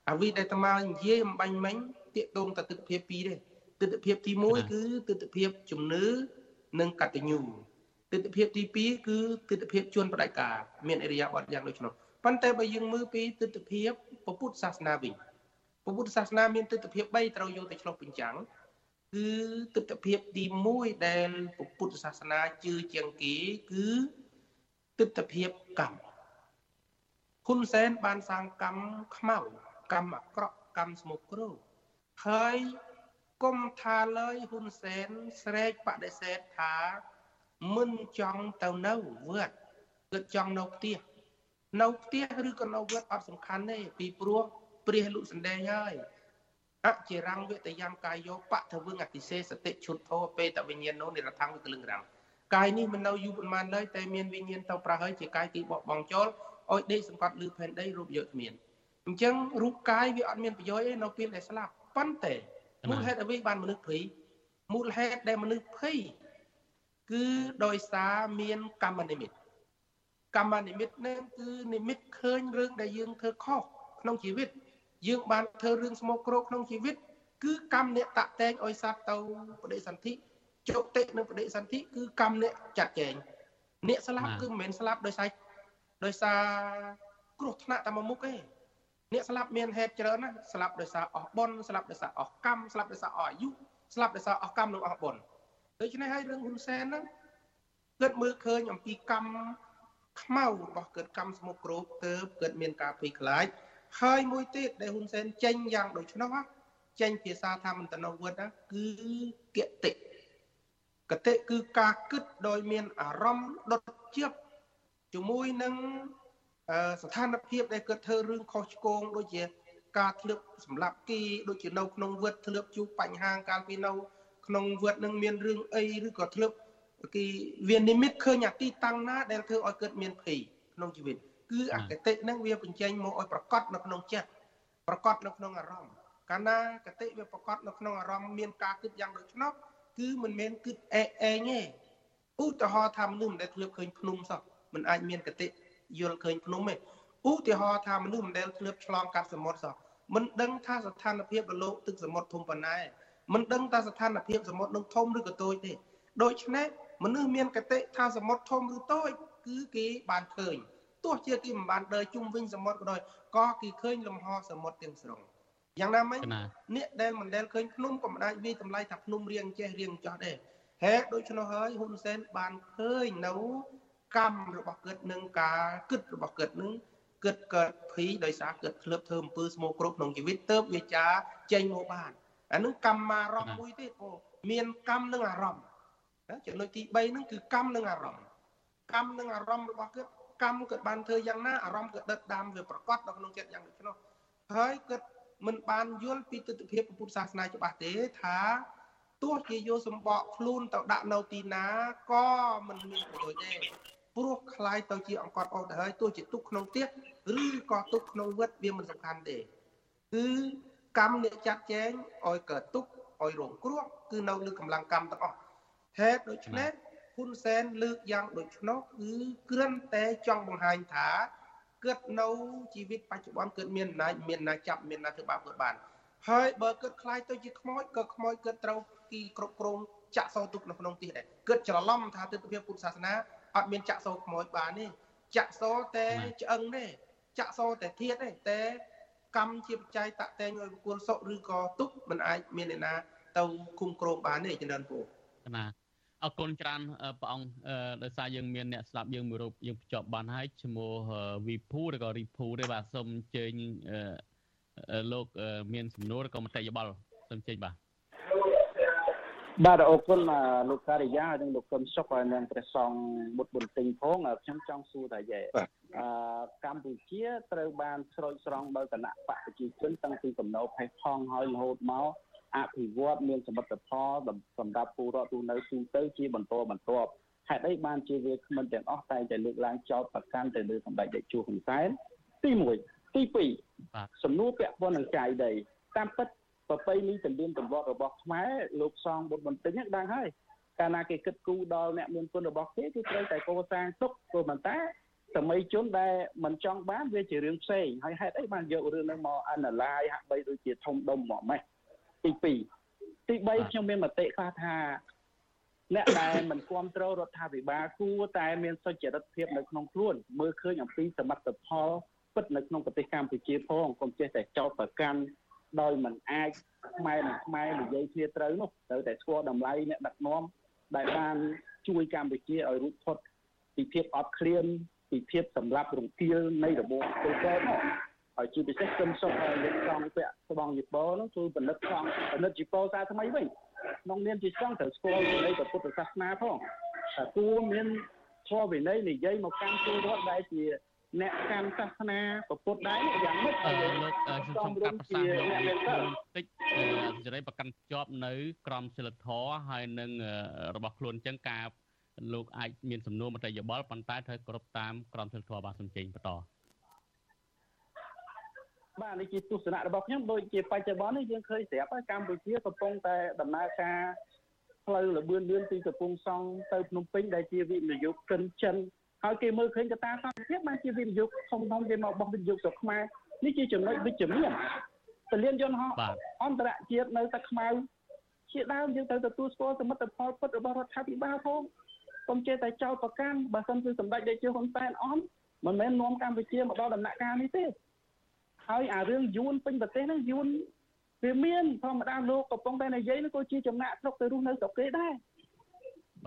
N: អាវិដែលអាត្មានិយាយអំបញ្ញមិញតាកតងតែទស្សនវិជ្ជាពីរទេទស្សនវិជ្ជាទី1គឺទស្សនវិជ្ជាជំនឿនិងកតញ្ញូទស្សនវិជ្ជាទី2គឺទស្សនវិជ្ជាជួនបដិការមានអរិយាប័ត្រយ៉ាងដូចនោះប៉ុន្តែបើយើងមើលពីទស្សនវិជ្ជាពុទ្ធសាសនាវិញពុទ្ធសាសនាមានទស្សនវិជ្ជា3ត្រូវយកទៅឆ្លុះបញ្ចាំងគឺទស្សនវិជ្ជាទី1ដែលពុទ្ធសាសនាជឿជាងគេគឺទស្សនវិជ្ជាកម្មហ៊ុនសែនបានសាងកម្មខ្មៅ កម្មអាក្រក់កម្មស្មុគគ្រោកហើយគុំថាលើយហ៊ុនសែនស្រែកបដិសេធថាមិនចង់ទៅនៅវត្តគឺចង់នៅផ្ទះនៅផ្ទះឬក៏នៅវត្តអត់សំខាន់ទេពីព្រោះព្រះលុសណ្ដែងហើយអចិរੰវតយំកាយោបថវឹងអតិសេសតិឈុតធោពេតវិញ្ញាណោនិរថੰវិកលឹងរាំងកាយនេះមិននៅយូរប៉ុន្មានឡើយតែមានវិញ្ញាណទៅប្រះហើយជាកាយទីបោះបង់ចោលឲ្យដេកសង្កត់លឺផែនដីរូបយកគ្មាន អញ្ចឹងរូបកាយវាអត់មានប្រយោជន៍ទេនៅពេលដែលស្លាប់ប៉ុន្តែមូលហេតុអ្វីបានមនុស្សភ័យមូលហេតុដែលមនុស្សភ័យគឺដោយសារមានកម្មនិមិត្តកម្មនិមិត្តនឹងគឺនិមិត្តឃើញរឿងដែលយើងធ្វើខុសក្នុងជីវិត យើងបានធ្វើរឿងស្មោកគ្រោកក្នុងជីវិត គឺកម្មអ្នកតាក់តែងឲ្យសត្វទៅបដិសន្ធិជោគតិនិងបដិសន្ធិគឺកម្មអ្នកចាត់ចែងអ្នកស្លាប់គឺមិនមែនស្លាប់ដោយសារដោយសារគ្រោះថ្នាក់តែមួយមុខទេ អ្នកស្លាប់មានហេតុច្រើនណាស់ស្លាប់ដោយសារអស់បុណ្យស្លាប់ដោយសារអស់កម្មស្លាប់ដោយសារអស់អាយុស្លាប់ដោយសារអស់កម្មនិងអស់បុណ្យដូច្នេះហើយរឿងហ៊ុនសែនហ្នឹងគិតមើលឃើញអំពីកម្មខ្មៅរបស់កើតកម្មស្មុគគ្រោកទៅកើតមានការភ័យខ្លាចហើយមួយទៀតដែលហ៊ុនសែនចេញយ៉ាងដូច្នោះចេញភាសាថាមន្តនវត្តគឺគតិកតិគឺការគិតដោយមានអារម្មណ៍ដុតជាប់ជាមួយនឹង ស្ថានភាពដែលគាត់ធ្វើរឿងខុសឆ្គងដូចជាការធ្លាប់សម្លាប់គីដូចជានៅក្នុងវត្តធ្លាប់ជួបបញ្ហាកាលពីនៅក្នុងវត្តនឹងមានរឿងអីឬក៏ធ្លាប់គេវានិមិត្តឃើញអាទីតាំងណាដែលធ្វើឲ្យគាត់មានភ័យក្នុងជីវិតគឺអកតិនឹងវាបញ្ចេញមកឲ្យប្រកបនៅក្នុងចិត្តប្រកបនៅក្នុងអារម្មណ៍កាលណាកតិវាប្រកបនៅក្នុងអារម្មណ៍មានការគិតយ៉ាងដូច្នោះគឺមិនមែនគិតអេអេងទេឧទាហរណ៍ថាមនុស្សដែលធ្លាប់ឃើញភ្នំសោះមិនអាចមានកតិ យល់ឃើញភ្នំទេឧទាហរណ៍ថាមនុស្សមិនដែលធ្លាប់ឆ្លងកាត់សមុទ្រសោះមិនដឹងថាស្ថានភាពលោកទឹកសមុទ្រធំប៉ុណ្ណាមិនដឹងថាស្ថានភាពសមុទ្រនឹងធំឬក៏តូចទេដូច្នេះមនុស្សមានកតិថាសមុទ្រធំឬតូចគឺគេបានឃើញទោះជាគេមិនបានដើរជុំវិញសមុទ្រក៏ដោយក៏គេឃើញលំហសមុទ្រទាំងស្រុងយ៉ាងណាមិញអ្នកដែលមិនដែលឃើញភ្នំក៏មិនអាចវាតម្លៃថាភ្នំរៀងចេះរៀងចោះដែរហេតុដូច្នោះហើយហ៊ុនសែនបានឃើញនៅ កម្មរបស់គាត់នឹងការគិតរបស់គាត់នឹងគិតកើតភីដោយសារគាត់ធ្លាប់ធ្វើអំពើស្មោកគ្រោកក្នុងជីវិតទៅវាចាចេញមកបានអានឹងកម្មអារម្មណ៍មួយទៀតអូមានកម្មនិងអារម្មណ៍ចំណុចទី3ហ្នឹងគឺកម្មនិងអារម្មណ៍កម្មនិងអារម្មណ៍របស់គាត់កម្មគាត់បានធ្វើយ៉ាងណាអារម្មណ៍គាត់ដិតដាមវាប្រកបនៅក្នុងចិត្តយ៉ាងដូច្នោះហើយគាត់មិនបានយល់ពីទស្សនវិជ្ជាពុទ្ធសាសនាច្បាស់ទេថាទោះជាយកសម្បកខ្លួនទៅដាក់នៅទីណាក៏មិនមានប្រយោជន៍ទេ ព្រោះคล้ายទៅជាអង្កត់អស់ទៅហើយទោះជាទុកក្នុងផ្ទះឬក៏ទុកក្នុងវត្តវាមិនសំខាន់ទេគឺកម្មអ្នកចាត់ចែងឲ្យកើតទុកឲ្យរងគ្រោះគឺនៅលើកម្លាំងកម្មទាំងអស់ហេតុដូច្នេះហ៊ុនសែនលើកយ៉ាងដូច្នោះគឺគ្រាន់តែចង់បង្ហាញថាគិតនៅជីវិតបច្ចុប្បន្នគិតមានអំណាចមានណាចាប់មានណាធ្វើបាបគាត់បានហើយបើគិតខ្លាយទៅជាខ្មោចក៏ខ្មោចគិតត្រូវទីគ្រប់គ្រងចាក់សោទុកនៅក្នុងទីដែរគិតច្រឡំថាទិដ្ឋភាពពុទ្ធសាសនា អត់មានចាក់សោខ្មោចបានទេចាក់សោតែឆ្អឹងទេចាក់សោតែធាតទេតែកម្មជាបច្ច័យតតែងឲ្យបុគ្គលសុឬក៏ទុកមិនអាចមានអ្នកណាទៅគុំគ្រងបានទេចំណិនពូ
M: ណាអរគុណច្រើនព្រះអង្គដោយសារយើងមានអ្នកស្ដាប់យើងមួយរូបយើងភ្ជាប់បានហើយឈ្មោះវីភូឬក៏រីភូទេបាទសូមអញ្ជើញលោកមានសំណួរឬក៏មតិយោបល់សូមអញ្ជើញបាទ
P: បាទអរគុណលោកការិយានិងលោកកឹមសុខហើយនិងព្រះសង្ឃបុត្របុន្ទិញផងខ្ញុំចង់សួរថាយ៉ែអឺកម្ពុជាត្រូវបានស្រោចស្រង់ដោយគណៈបកប្រជាជនតាំងពីកំណោផេះផង់ហើយរហូតមកអភិវឌ្ឍមានសមិទ្ធផលសម្រាប់ពលរដ្ឋទូនៅទូទៅជាបន្តបន្ទាប់ហេតុអីបានជាវាគ្មិនទាំងអស់តែតែលើកឡើងចោតប្រកាន់ទៅលើសម្ដេចតេជោហ៊ុនសែនទី1ទី2សំណួរពាក់ព័ន្ធនឹងចាយដីតាមពិត ប្រពៃណីទំនៀមទម្លាប់របស់ខ្មែរលោកសងបុត្របន្ទិញហ្នឹងដឹងហើយកាលណាគេគិតគូរដល់អ្នកមានគុណរបស់គេគឺត្រូវតែកសាងទុកព្រោះមិនតែសម័យជនដែលមិនចង់បានវាជារឿងផ្សេងហើយហេតុអីបានយករឿងហ្នឹងមក analyze ហាក់បីដូចជាធំដុំមកម៉េះទី2ទី3ខ្ញុំមានមតិខ្លះថាអ្នកដែលមិនគ្រប់គ្រងរដ្ឋាភិបាលគួរតែមានសុចរិតភាពនៅក្នុងខ្លួនមើលឃើញអំពីសមិទ្ធផលពិតនៅក្នុងប្រទេសកម្ពុជាផងកុំចេះតែចោទប្រកាន់ ដោយមិនអាចខ្មែរនិងខ្មែរនិយាយគ្នាត្រូវនោះត្រូវតែស្គាល់តម្លៃអ្នកដឹកនាំដែលបានជួយកម្ពុជាឲ្យរួចផុតពីភាពអត់ឃ្លានពីភាពសម្លាប់រង្គាលនៃរបបពលពតមកហើយជាពិសេសគឹមសុខឲ្យលោកចង់ពាក់ស្បង់យីប៉នោះគឺផលិតចង់ផលិតយីប៉សារថ្មីវិញក្នុងនាមជាចង់ត្រូវស្គាល់នៃពុទ្ធសាសនាផងតែគួរមានធម៌វិន័យនិយាយមកកាន់ពលរដ្ឋដែលជា អ្នកកាន់សាសនាពុទ្ធដែរយ៉ាងម៉េចឲ្យ
M: លោកខ្ញុំសូមកាត់ប្រសាសន៍លោកបន្តិចសេរីប្រកាន់ជាប់នៅ ក្រមសិលធម៌ហើយនឹងរបស់ខ្លួនអញ្ចឹងការលោកអាចមានសំណួរមតិយោបល់ប៉ុន្តែត្រូវគោរពតាមក្រមសិលធម៌បាទសំជេងបន្ត
P: បាទនេះជាទស្សនៈរបស់ខ្ញុំដូចជាបច្ចុប្បន្ននេះយើងឃើញស្រាប់កម្ពុជាកំពុងតែដំណើរការផ្លូវលបឿនលឿនពីកំពង់សង់ទៅភ្នំពេញដែលជាវិនិយោគកិនចិន ហើយគេមើលឃើញកត្តាសន្តិភាពបានជាវិនិយោគធំធំគេមកបោះវិនិយោគស្រុកខ្មែរនេះជាចំណុចវិជ្ជមានពលានយន្តហោះអន្តរជាតិនៅតែខ្មៅជាដើមយើងត្រូវទទួលស្គាល់សមិទ្ធផលពិតរបស់រដ្ឋាភិបាលផងកុំចេះតែចោទប្រកាន់បើសិនគឺសម្ដេចតេជោហ៊ុនសែនអន់មិនមែននាំកម្ពុជាមកដល់ដំណាក់កាលនេះទេហើយអារឿងយួនពេញប្រទេសហ្នឹងយួនវាមានធម្មតាលោកកំពុងតែនិយាយនោះក៏ជាចំណាក់ស្រុកទៅរស់នៅស្រុកគេដែរ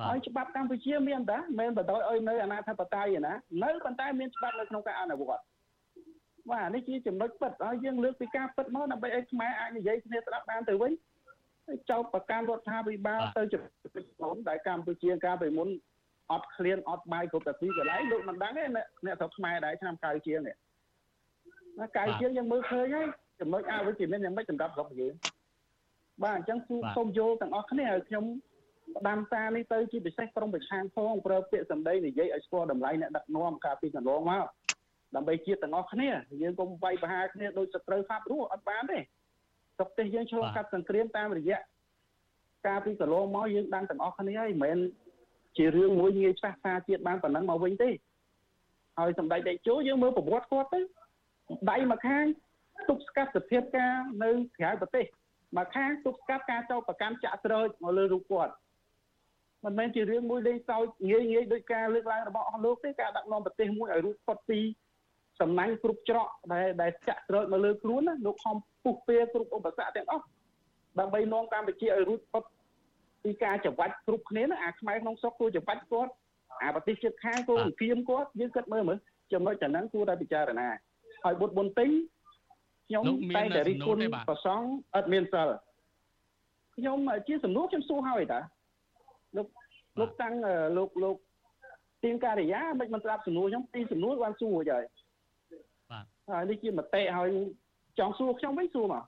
P: ហើយច្បាប់កម្ពុជាមានតាមិនបដ ாய் ឲ្យនៅអាណាធិបតេយ្យណានៅប៉ុន្តែមានច្បាប់នៅក្នុងការអនុវត្តបាទនេះជាចំណុចពិតហើយយើងលើកពីការពិតមកដើម្បីឲ្យខ្មែរអាចនិយាយគ្នាស្ដាប់បានទៅវិញចោតប្រកាន់រដ្ឋាភិបាលទៅចំណុចដែលកម្ពុជាកាលពីមុនអត់ឃ្លានអត់បាយគ្រប់តែពីកន្លែងលោកមិនដឹងទេអ្នកស្រុកខ្មែរដែរឆ្នាំកៅជាងនេះណាកៅជាងយើងមើលឃើញហើយចំណុចអវិជ្ជមានយ៉ាងម៉េចសម្រាប់ស្រុកយើងបាទអញ្ចឹងសូមយល់ទាំងអស់គ្នាឲ្យខ្ញុំផ្ដាំសារនេះទៅជាពិសេសក្រុមប្រឆាំងផងប្រើពាក្យសម្ដីនិយាយឲ្យស្គាល់តម្លៃអ្នកដឹកនាំកាលពីកន្លងមកដើម្បីជាតិទាំងអស់គ្នាយើងកុំវាយប្រហារគ្នាដោយសត្រូវផាប់រស់អត់បានទេស្រុកទេសយើងឆ្លងកាត់សង្គ្រាមតាមរយៈកាលពីកន្លងមកយើងដឹងទាំងអស់គ្នាហើយមិនមែនជារឿងមួយងាយឆ្លាស់សារជាតិបានប៉ុណ្ណឹងមកវិញទេហើយសម្ដេចតេជោយើងមើលប្រវត្តិគាត់ទៅដៃមកខាងទប់ស្កាត់សភាពការនៅក្រៅប្រទេសមកខាងទប់ស្កាត់ការចោទប្រកាន់ចាក់ស្រោចមកលើរូបគាត់ មិនមែនជារឿងមួយលេងសើចងាយងាយដោយការលើកឡើងរបស់អស់លោកទេការដាក់នាំប្រទេសមួយឲ្យរួចផុតពីសំណាញ់គ្រប់ច្រកដែលដែលចាក់ស្រោចមកលើខ្លួនណាលោកខំពុះពែគ្រប់ឧបសគ្គទាំងអស់ដើម្បីនាំកម្ពុជាឲ្យរួចផុតពីការច្របាច់គ្រប់គ្នាណាអាខ្មែរក្នុងស្រុកគួរច្របាច់គាត់អាប្រទេសជិតខាងគួរគៀមគាត់យើងគិតមើលមើលចំណុចចំណឹងគួរតែពិចារណាហើយបុត្របុនតិញខ្ញុំតែតែរិះគន់ប្រសងអត់មានសិលខ្ញុំជាសំណួរខ្ញុំសួរហើយតា លោកលោកតាំងលោកលោកទីមការិយាមិនមិនស្ដាប់សំណួរខ្ញុំពីសំណួរបានសួររួចហើយបាទហើយនេះជាមតិហើយចង់សួរខ្ញុំវិញសួរមក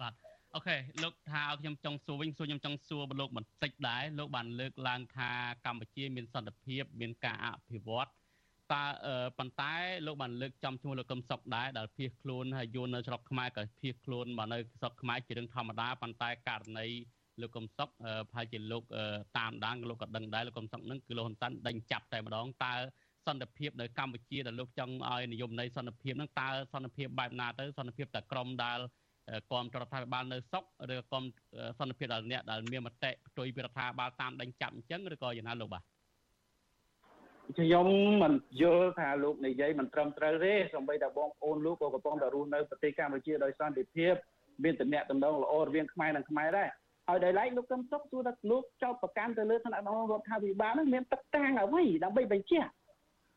M: បាទអូខេលោកថាឲ្យខ្ញុំចង់សួរវិញសួរខ្ញុំចង់សួរលោកបន្តិចដែរលោកបានលើកឡើងថាកម្ពុជាមានសន្តិភាពមានការអភិវឌ្ឍតើប៉ុន្តែលោកបានលើកចំឈ្មោះលោកកឹមសុខដែរដែលភៀសខ្លួនហើយយួននៅស្រុកខ្មែរក៏ភៀសខ្លួនមកនៅស្រុកខ្មែរជារឿងធម្មតាប៉ុន្តែករណី លោកកំសុកប្រហែលជាលោកតាមដានលោកក៏ដឹងដែរលោកកំសុកហ្នឹងគឺលោកហ៊ុនសែនដេញចាប់តែម្ដងតើសន្តិភាពនៅកម្ពុជាដែលលោកចង់ឲ្យនិយមន័យសន្តិភាពហ្នឹងតើសន្តិភាពបែបណាទៅសន្តិភាពតែក្រមដែលគាំរដ្ឋាភិបាលនៅសុកឬគាំសន្តិភាពដល់អ្នកដែលមានមតិផ្ទុយពីរដ្ឋាភិបាលតាមដេញចាប់អញ្ចឹងឬក៏យ៉ាងណាលោកបាទ
P: ខ្ញុំមិនយល់ថាលោកនិយាយមិនត្រឹមត្រូវទេសូម្បីតែបងប្អូនលោកក៏កំពុងតែរស់នៅប្រទេសកម្ពុជាដោយសន្តិភាពមានតំណែងតំណងល្អរវាងខ្មែរនិងខ្មែរដែរ ហើយដោយឡែកលោកកឹមសុខសួរថាលោកចោទប្រកាន់ទៅលើឋានៈរបស់រដ្ឋាភិបាលហ្នឹងមានទឹកតាំងអ្វីដើម្បីបញ្ជាក់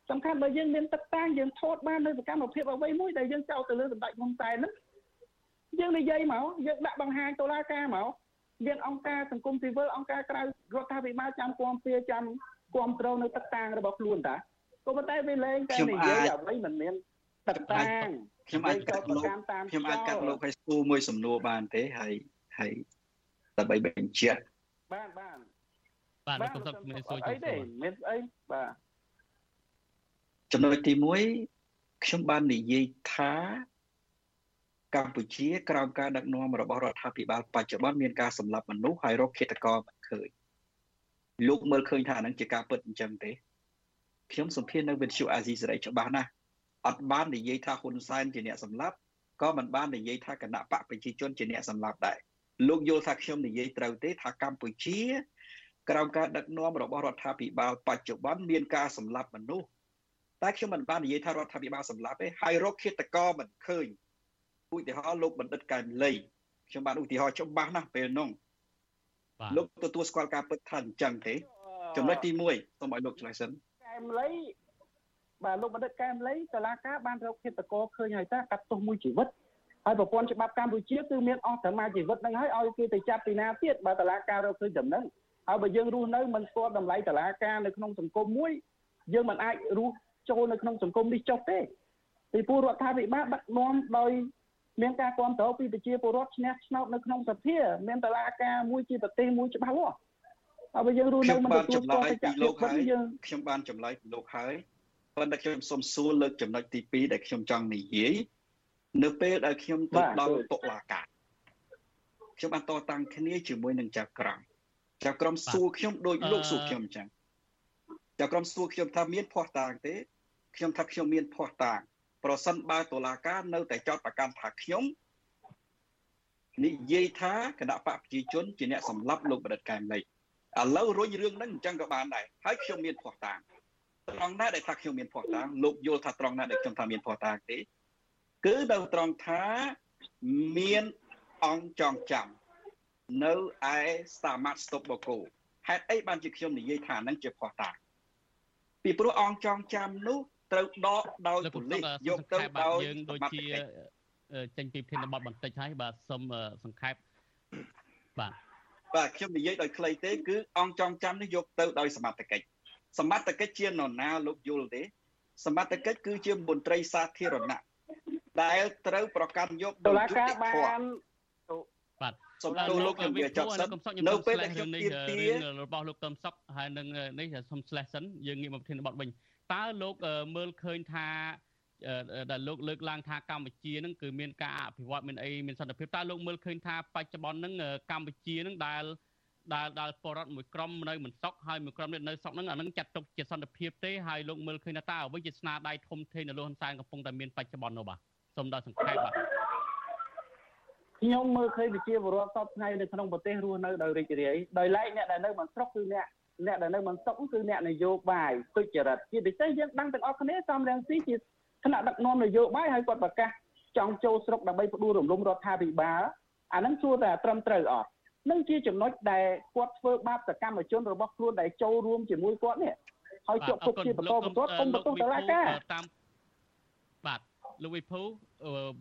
P: សំខាន់បើយើងមានទឹកតាំងយើងថតបាននៅសកម្មភាពអ្វីមួយដែលយើងចោទទៅលើសម្ដេចហ៊ុនសែនហ្នឹងយើងនិយាយមកយើងដាក់បង្ហាញតុលាការមកមានអង្គការសង្គមស៊ីវិលអង្គការក្រៅរដ្ឋាភិបាលចាំគាំពៀចាំគាំទ្រនៅទឹកតាងរបស់ខ្លួនតាក៏ប៉ុន្តែវាលែងតែនិយាយអ្វីមិនមានទឹកតាង
O: ខ្ញុំអាចកាត់លោកខ្ញុំអាចកាត់លោកឲ្យសួរមួយសំណួរបានទេហើយហើយ ដើម្បីបញ្ជាក់
P: បានបាន
M: បាទខ្ញុំសុំមានសួរ
P: អីទេមានអីបាទ
O: ចំណុចទី1ខ្ញុំបាននិយាយថាកម្ពុជាក្រោមការដឹកនាំរបស់រដ្ឋាភិបាលបច្ចុប្បន្នមានការសម្លាប់មនុស្សហើយរកឃាតករមិនឃើញលោកមើលឃើញថាហ្នឹងជាការពិតអញ្ចឹងទេខ្ញុំសម្ភាសនៅវិទ្យុអាស៊ីសេរីច្បាស់ណាស់អត់បាននិយាយថាហ៊ុនសែនជាអ្នកសម្លាប់ក៏មិនបាននិយាយថាគណៈបកប្រជាជនជាអ្នកសម្លាប់ដែរ លោកយល់ថាខ្ញុំនិយាយត្រូវទេថាកម្ពុជាក្រោមការដឹកនាំរបស់រដ្ឋាភិបាលបច្ចុប្បន្នមានការសម្លាប់មនុស្សតែខ្ញុំមិនបាននិយាយថារដ្ឋាភិបាលសម្លាប់ទេហើយរកឃាតករមិនឃើញឧទាហរណ៍លោកបណ្ឌិតកែមលីខ្ញុំបានឧទាហរណ៍ច្បាស់ណាស់ពេលនោះលោកទទួលស្គាល់ការពិតថាអញ្ចឹងទេ ចំណុចទី1សូមឲ្យលោកឆ្លើយសិនកែ
P: មលីបាទលោកបណ្ឌិតកែមលីតឡាការបានរកឃាតករឃើញហើយតាកាត់ទោសមួយជីវិត ហើយប្រព័ន្ធច្បាប់កម្ពុជាគឺមានអស់ត្រឹមជីវិតហ្នឹងហើយឲ្យគេទៅចាប់ពីណាទៀតបើតឡាការរកឃើញដំណឹងហើយបើយើងរស់នៅមិនស្គាល់តម្លៃតឡាការនៅក្នុងសង្គមមួយយើងមិនអាចរស់ចូលនៅក្នុងសង្គមនេះចុះទេពីព្រោះរដ្ឋាភិបាលដឹកនាំដោយមានការគ្រប់គ្រងពីប្រជាពលរដ្ឋឈ្នះឆ្នោតនៅក្នុងសភាមានតឡាការមួយជាប្រទេសមួយច្បាស់លាស់ហើយបើយើងរស់នៅមិនទទួលស្គាល់កិច្ចការលោកហើយយើង
O: ខ្ញុំបានចម្លើយពីលោកហើយប៉ុន្តែខ្ញុំសូមសួរលើកចំណុចទី2ដែលខ្ញុំចង់និយាយ នៅពេលដែលខ្ញុំទៅដល់តុលាការខ្ញុំបានតតាំងគ្នាជាមួយនឹងចៅក្រមចៅក្រមសួរខ្ញុំដូចលោកសួរខ្ញុំអញ្ចឹងចៅក្រមសួរខ្ញុំថាមានភ័ស្តុតាងទេខ្ញុំថាខ្ញុំមានភ័ស្តុតាងប្រសិនបើតុលាការនៅតែចោទប្រកាន់ថាខ្ញុំនិយាយថាគណៈបកប្រជាជនជាអ្នកសម្លាប់លោកបដិកែមលីឥឡូវរុញរឿងហ្នឹងអញ្ចឹងក៏បានដែរហើយខ្ញុំមានភ័ស្តុតាងត្រង់ណាដែលថាខ្ញុំមានភ័ស្តុតាងលោកយល់ថាត្រង់ណាដែលខ្ញុំថាមានភ័ស្តុតាងទេ គឺនៅត្រង់ថាមានអង្គចងចាំនៅឯសាមាត់ស្តុបបកោហេតុអីបានជាខ្ញុំនិយាយថាហ្នឹងជាភ័ស្តុតាងពីព្រោះអង្គចងចាំនោះត្រូវដកដោយប៉ូលីសយកទៅដោយ
M: យើងដូចជាចេញពីភិនបទបន្តិចហើយបាទសូមសង្ខេបបាទ
O: បាទខ្ញុំនិយាយដោយខ្លីទេគឺអង្គចងចាំនេះយកទៅដោយសមត្ថកិច្ចសមត្ថកិច្ចជានរណាលោកយល់ទេសមត្ថកិច្ចគឺជាមន្ត្រីសាធារណៈ ដែលត្រូវប្រកាន់យក
P: ដោយយុត្តិធម៌
M: បាទ
O: សូមទូលោកខ្ញុំវាចប់សិននៅពេលដែលខ្ញុំទៀមទា
M: របស់លោកតំសុកហើយនឹងនេះសូម slash សិនយើងងាកមកប្រធានបទវិញតើលោកមើលឃើញថាដែលលោកលើកឡើងថាកម្ពុជានឹងគឺមានការអភិវឌ្ឍមានអីមានសន្តិភាពតើលោកមើលឃើញថាបច្ចុប្បន្ននឹងកម្ពុជានឹងដែលដែលដែលបរដ្ឋមួយក្រុមនៅមិនសុខហើយមួយក្រុមនៅសុខហ្នឹងអានឹងចាត់ទុកជាសន្តិភាពទេហើយលោកមើលឃើញថាតើអ្វីជាស្នាដៃធំធេងនៅលោកហ៊ុនសែនកំពុងតែមានបច្ចុប្បន្ននោះបាទ សូមដល់សង្ខេបបាទ
P: ខ្ញុំមើលឃើញប្រជាពលរដ្ឋសពថ្ងៃនៅក្នុងប្រទេសរស់នៅដោយរីករាយដោយឡែកអ្នកដែលនៅមិនស្រុកគឺអ្នកអ្នកដែលនៅមិនសុខគឺអ្នកនយោបាយទុច្ចរិតជាពិសេសយើងដឹងទាំងអស់គ្នាសំរងស៊ីជាថ្នាក់ដឹកនាំនយោបាយហើយគាត់ប្រកាសចង់ចូលស្រុកដើម្បីផ្ដួលរំលំរដ្ឋាភិបាលអានឹងជួតែត្រឹមត្រូវអត់នឹងជាចំណុចដែលគាត់ធ្វើបាបសកម្មជនរបស់ខ្លួនដែលចូលរួមជាមួយគាត់នេះហើយជាប់គុកជាបន្តបន្ទាប់គុំបន្ទោសតឡាការ
M: តាមបាទ លោកវិភូ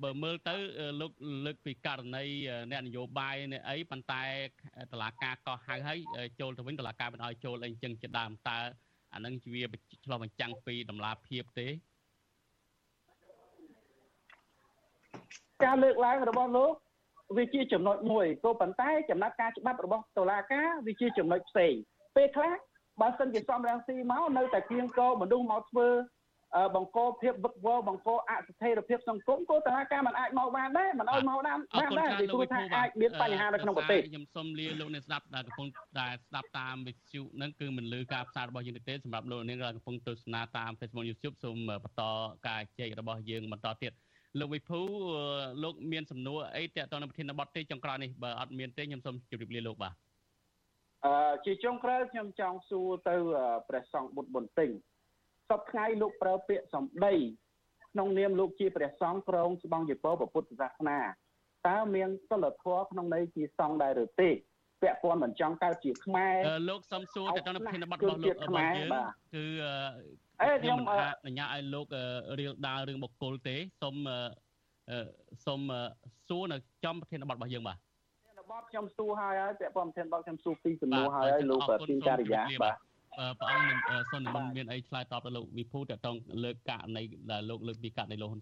M: បើមើលទៅលោកលើកពីករណីអ្នកនយោបាយអ្នកអីប៉ុន្តែតឡាការកោះហៅហើយចូលទៅវិញតឡាការមិនឲ្យចូលអីចឹងជាដើមតើអានឹងជាវាឆ្លោះបញ្ចាំងពីតម្លាភាពទេ
P: ការលើកឡើងរបស់លោកវាជាចំណុចមួយក៏ប៉ុន្តែចំណាត់ការច្បាប់របស់តុលាការវាជាចំណុចផ្សេងពេលខ្លះបើសិនជាសំរងស៊ីមកនៅតែគៀងកោមនុស្សមកធ្វើ បង្កភាពវឹកវរបង្កអស្ថិរភាពសង្គមក៏តើការមិនអាចមកបានដែរមិនឲ្យមកបានបានដែរពីព្រោះថាអាចមានបញ្ហានៅក្នុងប្រទេស
M: ខ្ញុំសូមលាលោកអ្នកស្ដាប់ដែលកំពុងតែស្ដាប់តាមវិទ្យុហ្នឹងគឺមិនលឺការផ្សាយរបស់យើងទេសម្រាប់លោកអ្នកដែលកំពុងទស្សនាតាម Facebook YouTube សូមបន្តការជែករបស់យើងបន្តទៀតលោកវិភូលោកមានសំណួរអីតើតើនៅប្រធានបទទេចុងក្រោយនេះបើអត់មានទេខ្ញុំសូមជម្រាបលាលោកបាទ
P: អឺជាចុងក្រោយខ្ញុំចង់សួរទៅព្រះសង្ឃបុត្របន្ទិញ សពថ្ងៃលោកប្រើពាក្យសម្ដីក្នុងនាមលោកជាព្រះសង្ឃក្រងស្បង់ជាពរពុទ្ធសាសនាតើមានសិលធម៌ក្នុងន័យជាសង្ឃដែរឬទេពាក់ព័ន្ធមិនចង់កើតជាខ្មែរ
M: លោកសំសួរទៅក្នុងប្រធានបទរបស់លោករបស់យើងគឺអេខ្ញុំអញ្ញាឲ្យលោករៀលដាលរឿងបុគ្គលទេសូមសូមសួរនៅចំប្រធានបទរបស់យើងបាទ
P: បទខ្ញុំសួរហើយហើយពាក់ព័ន្ធប្រធានបទខ្ញុំសួរពីសំណួរហើយហើយលោកពីការិយាបាទ
M: ព្រះអង្គមិនសូនមិនមានអីឆ្លើយតបទៅលោកវិភូតតងលើកករណីដែលលោកលើកពីករណីលោកហ៊ុន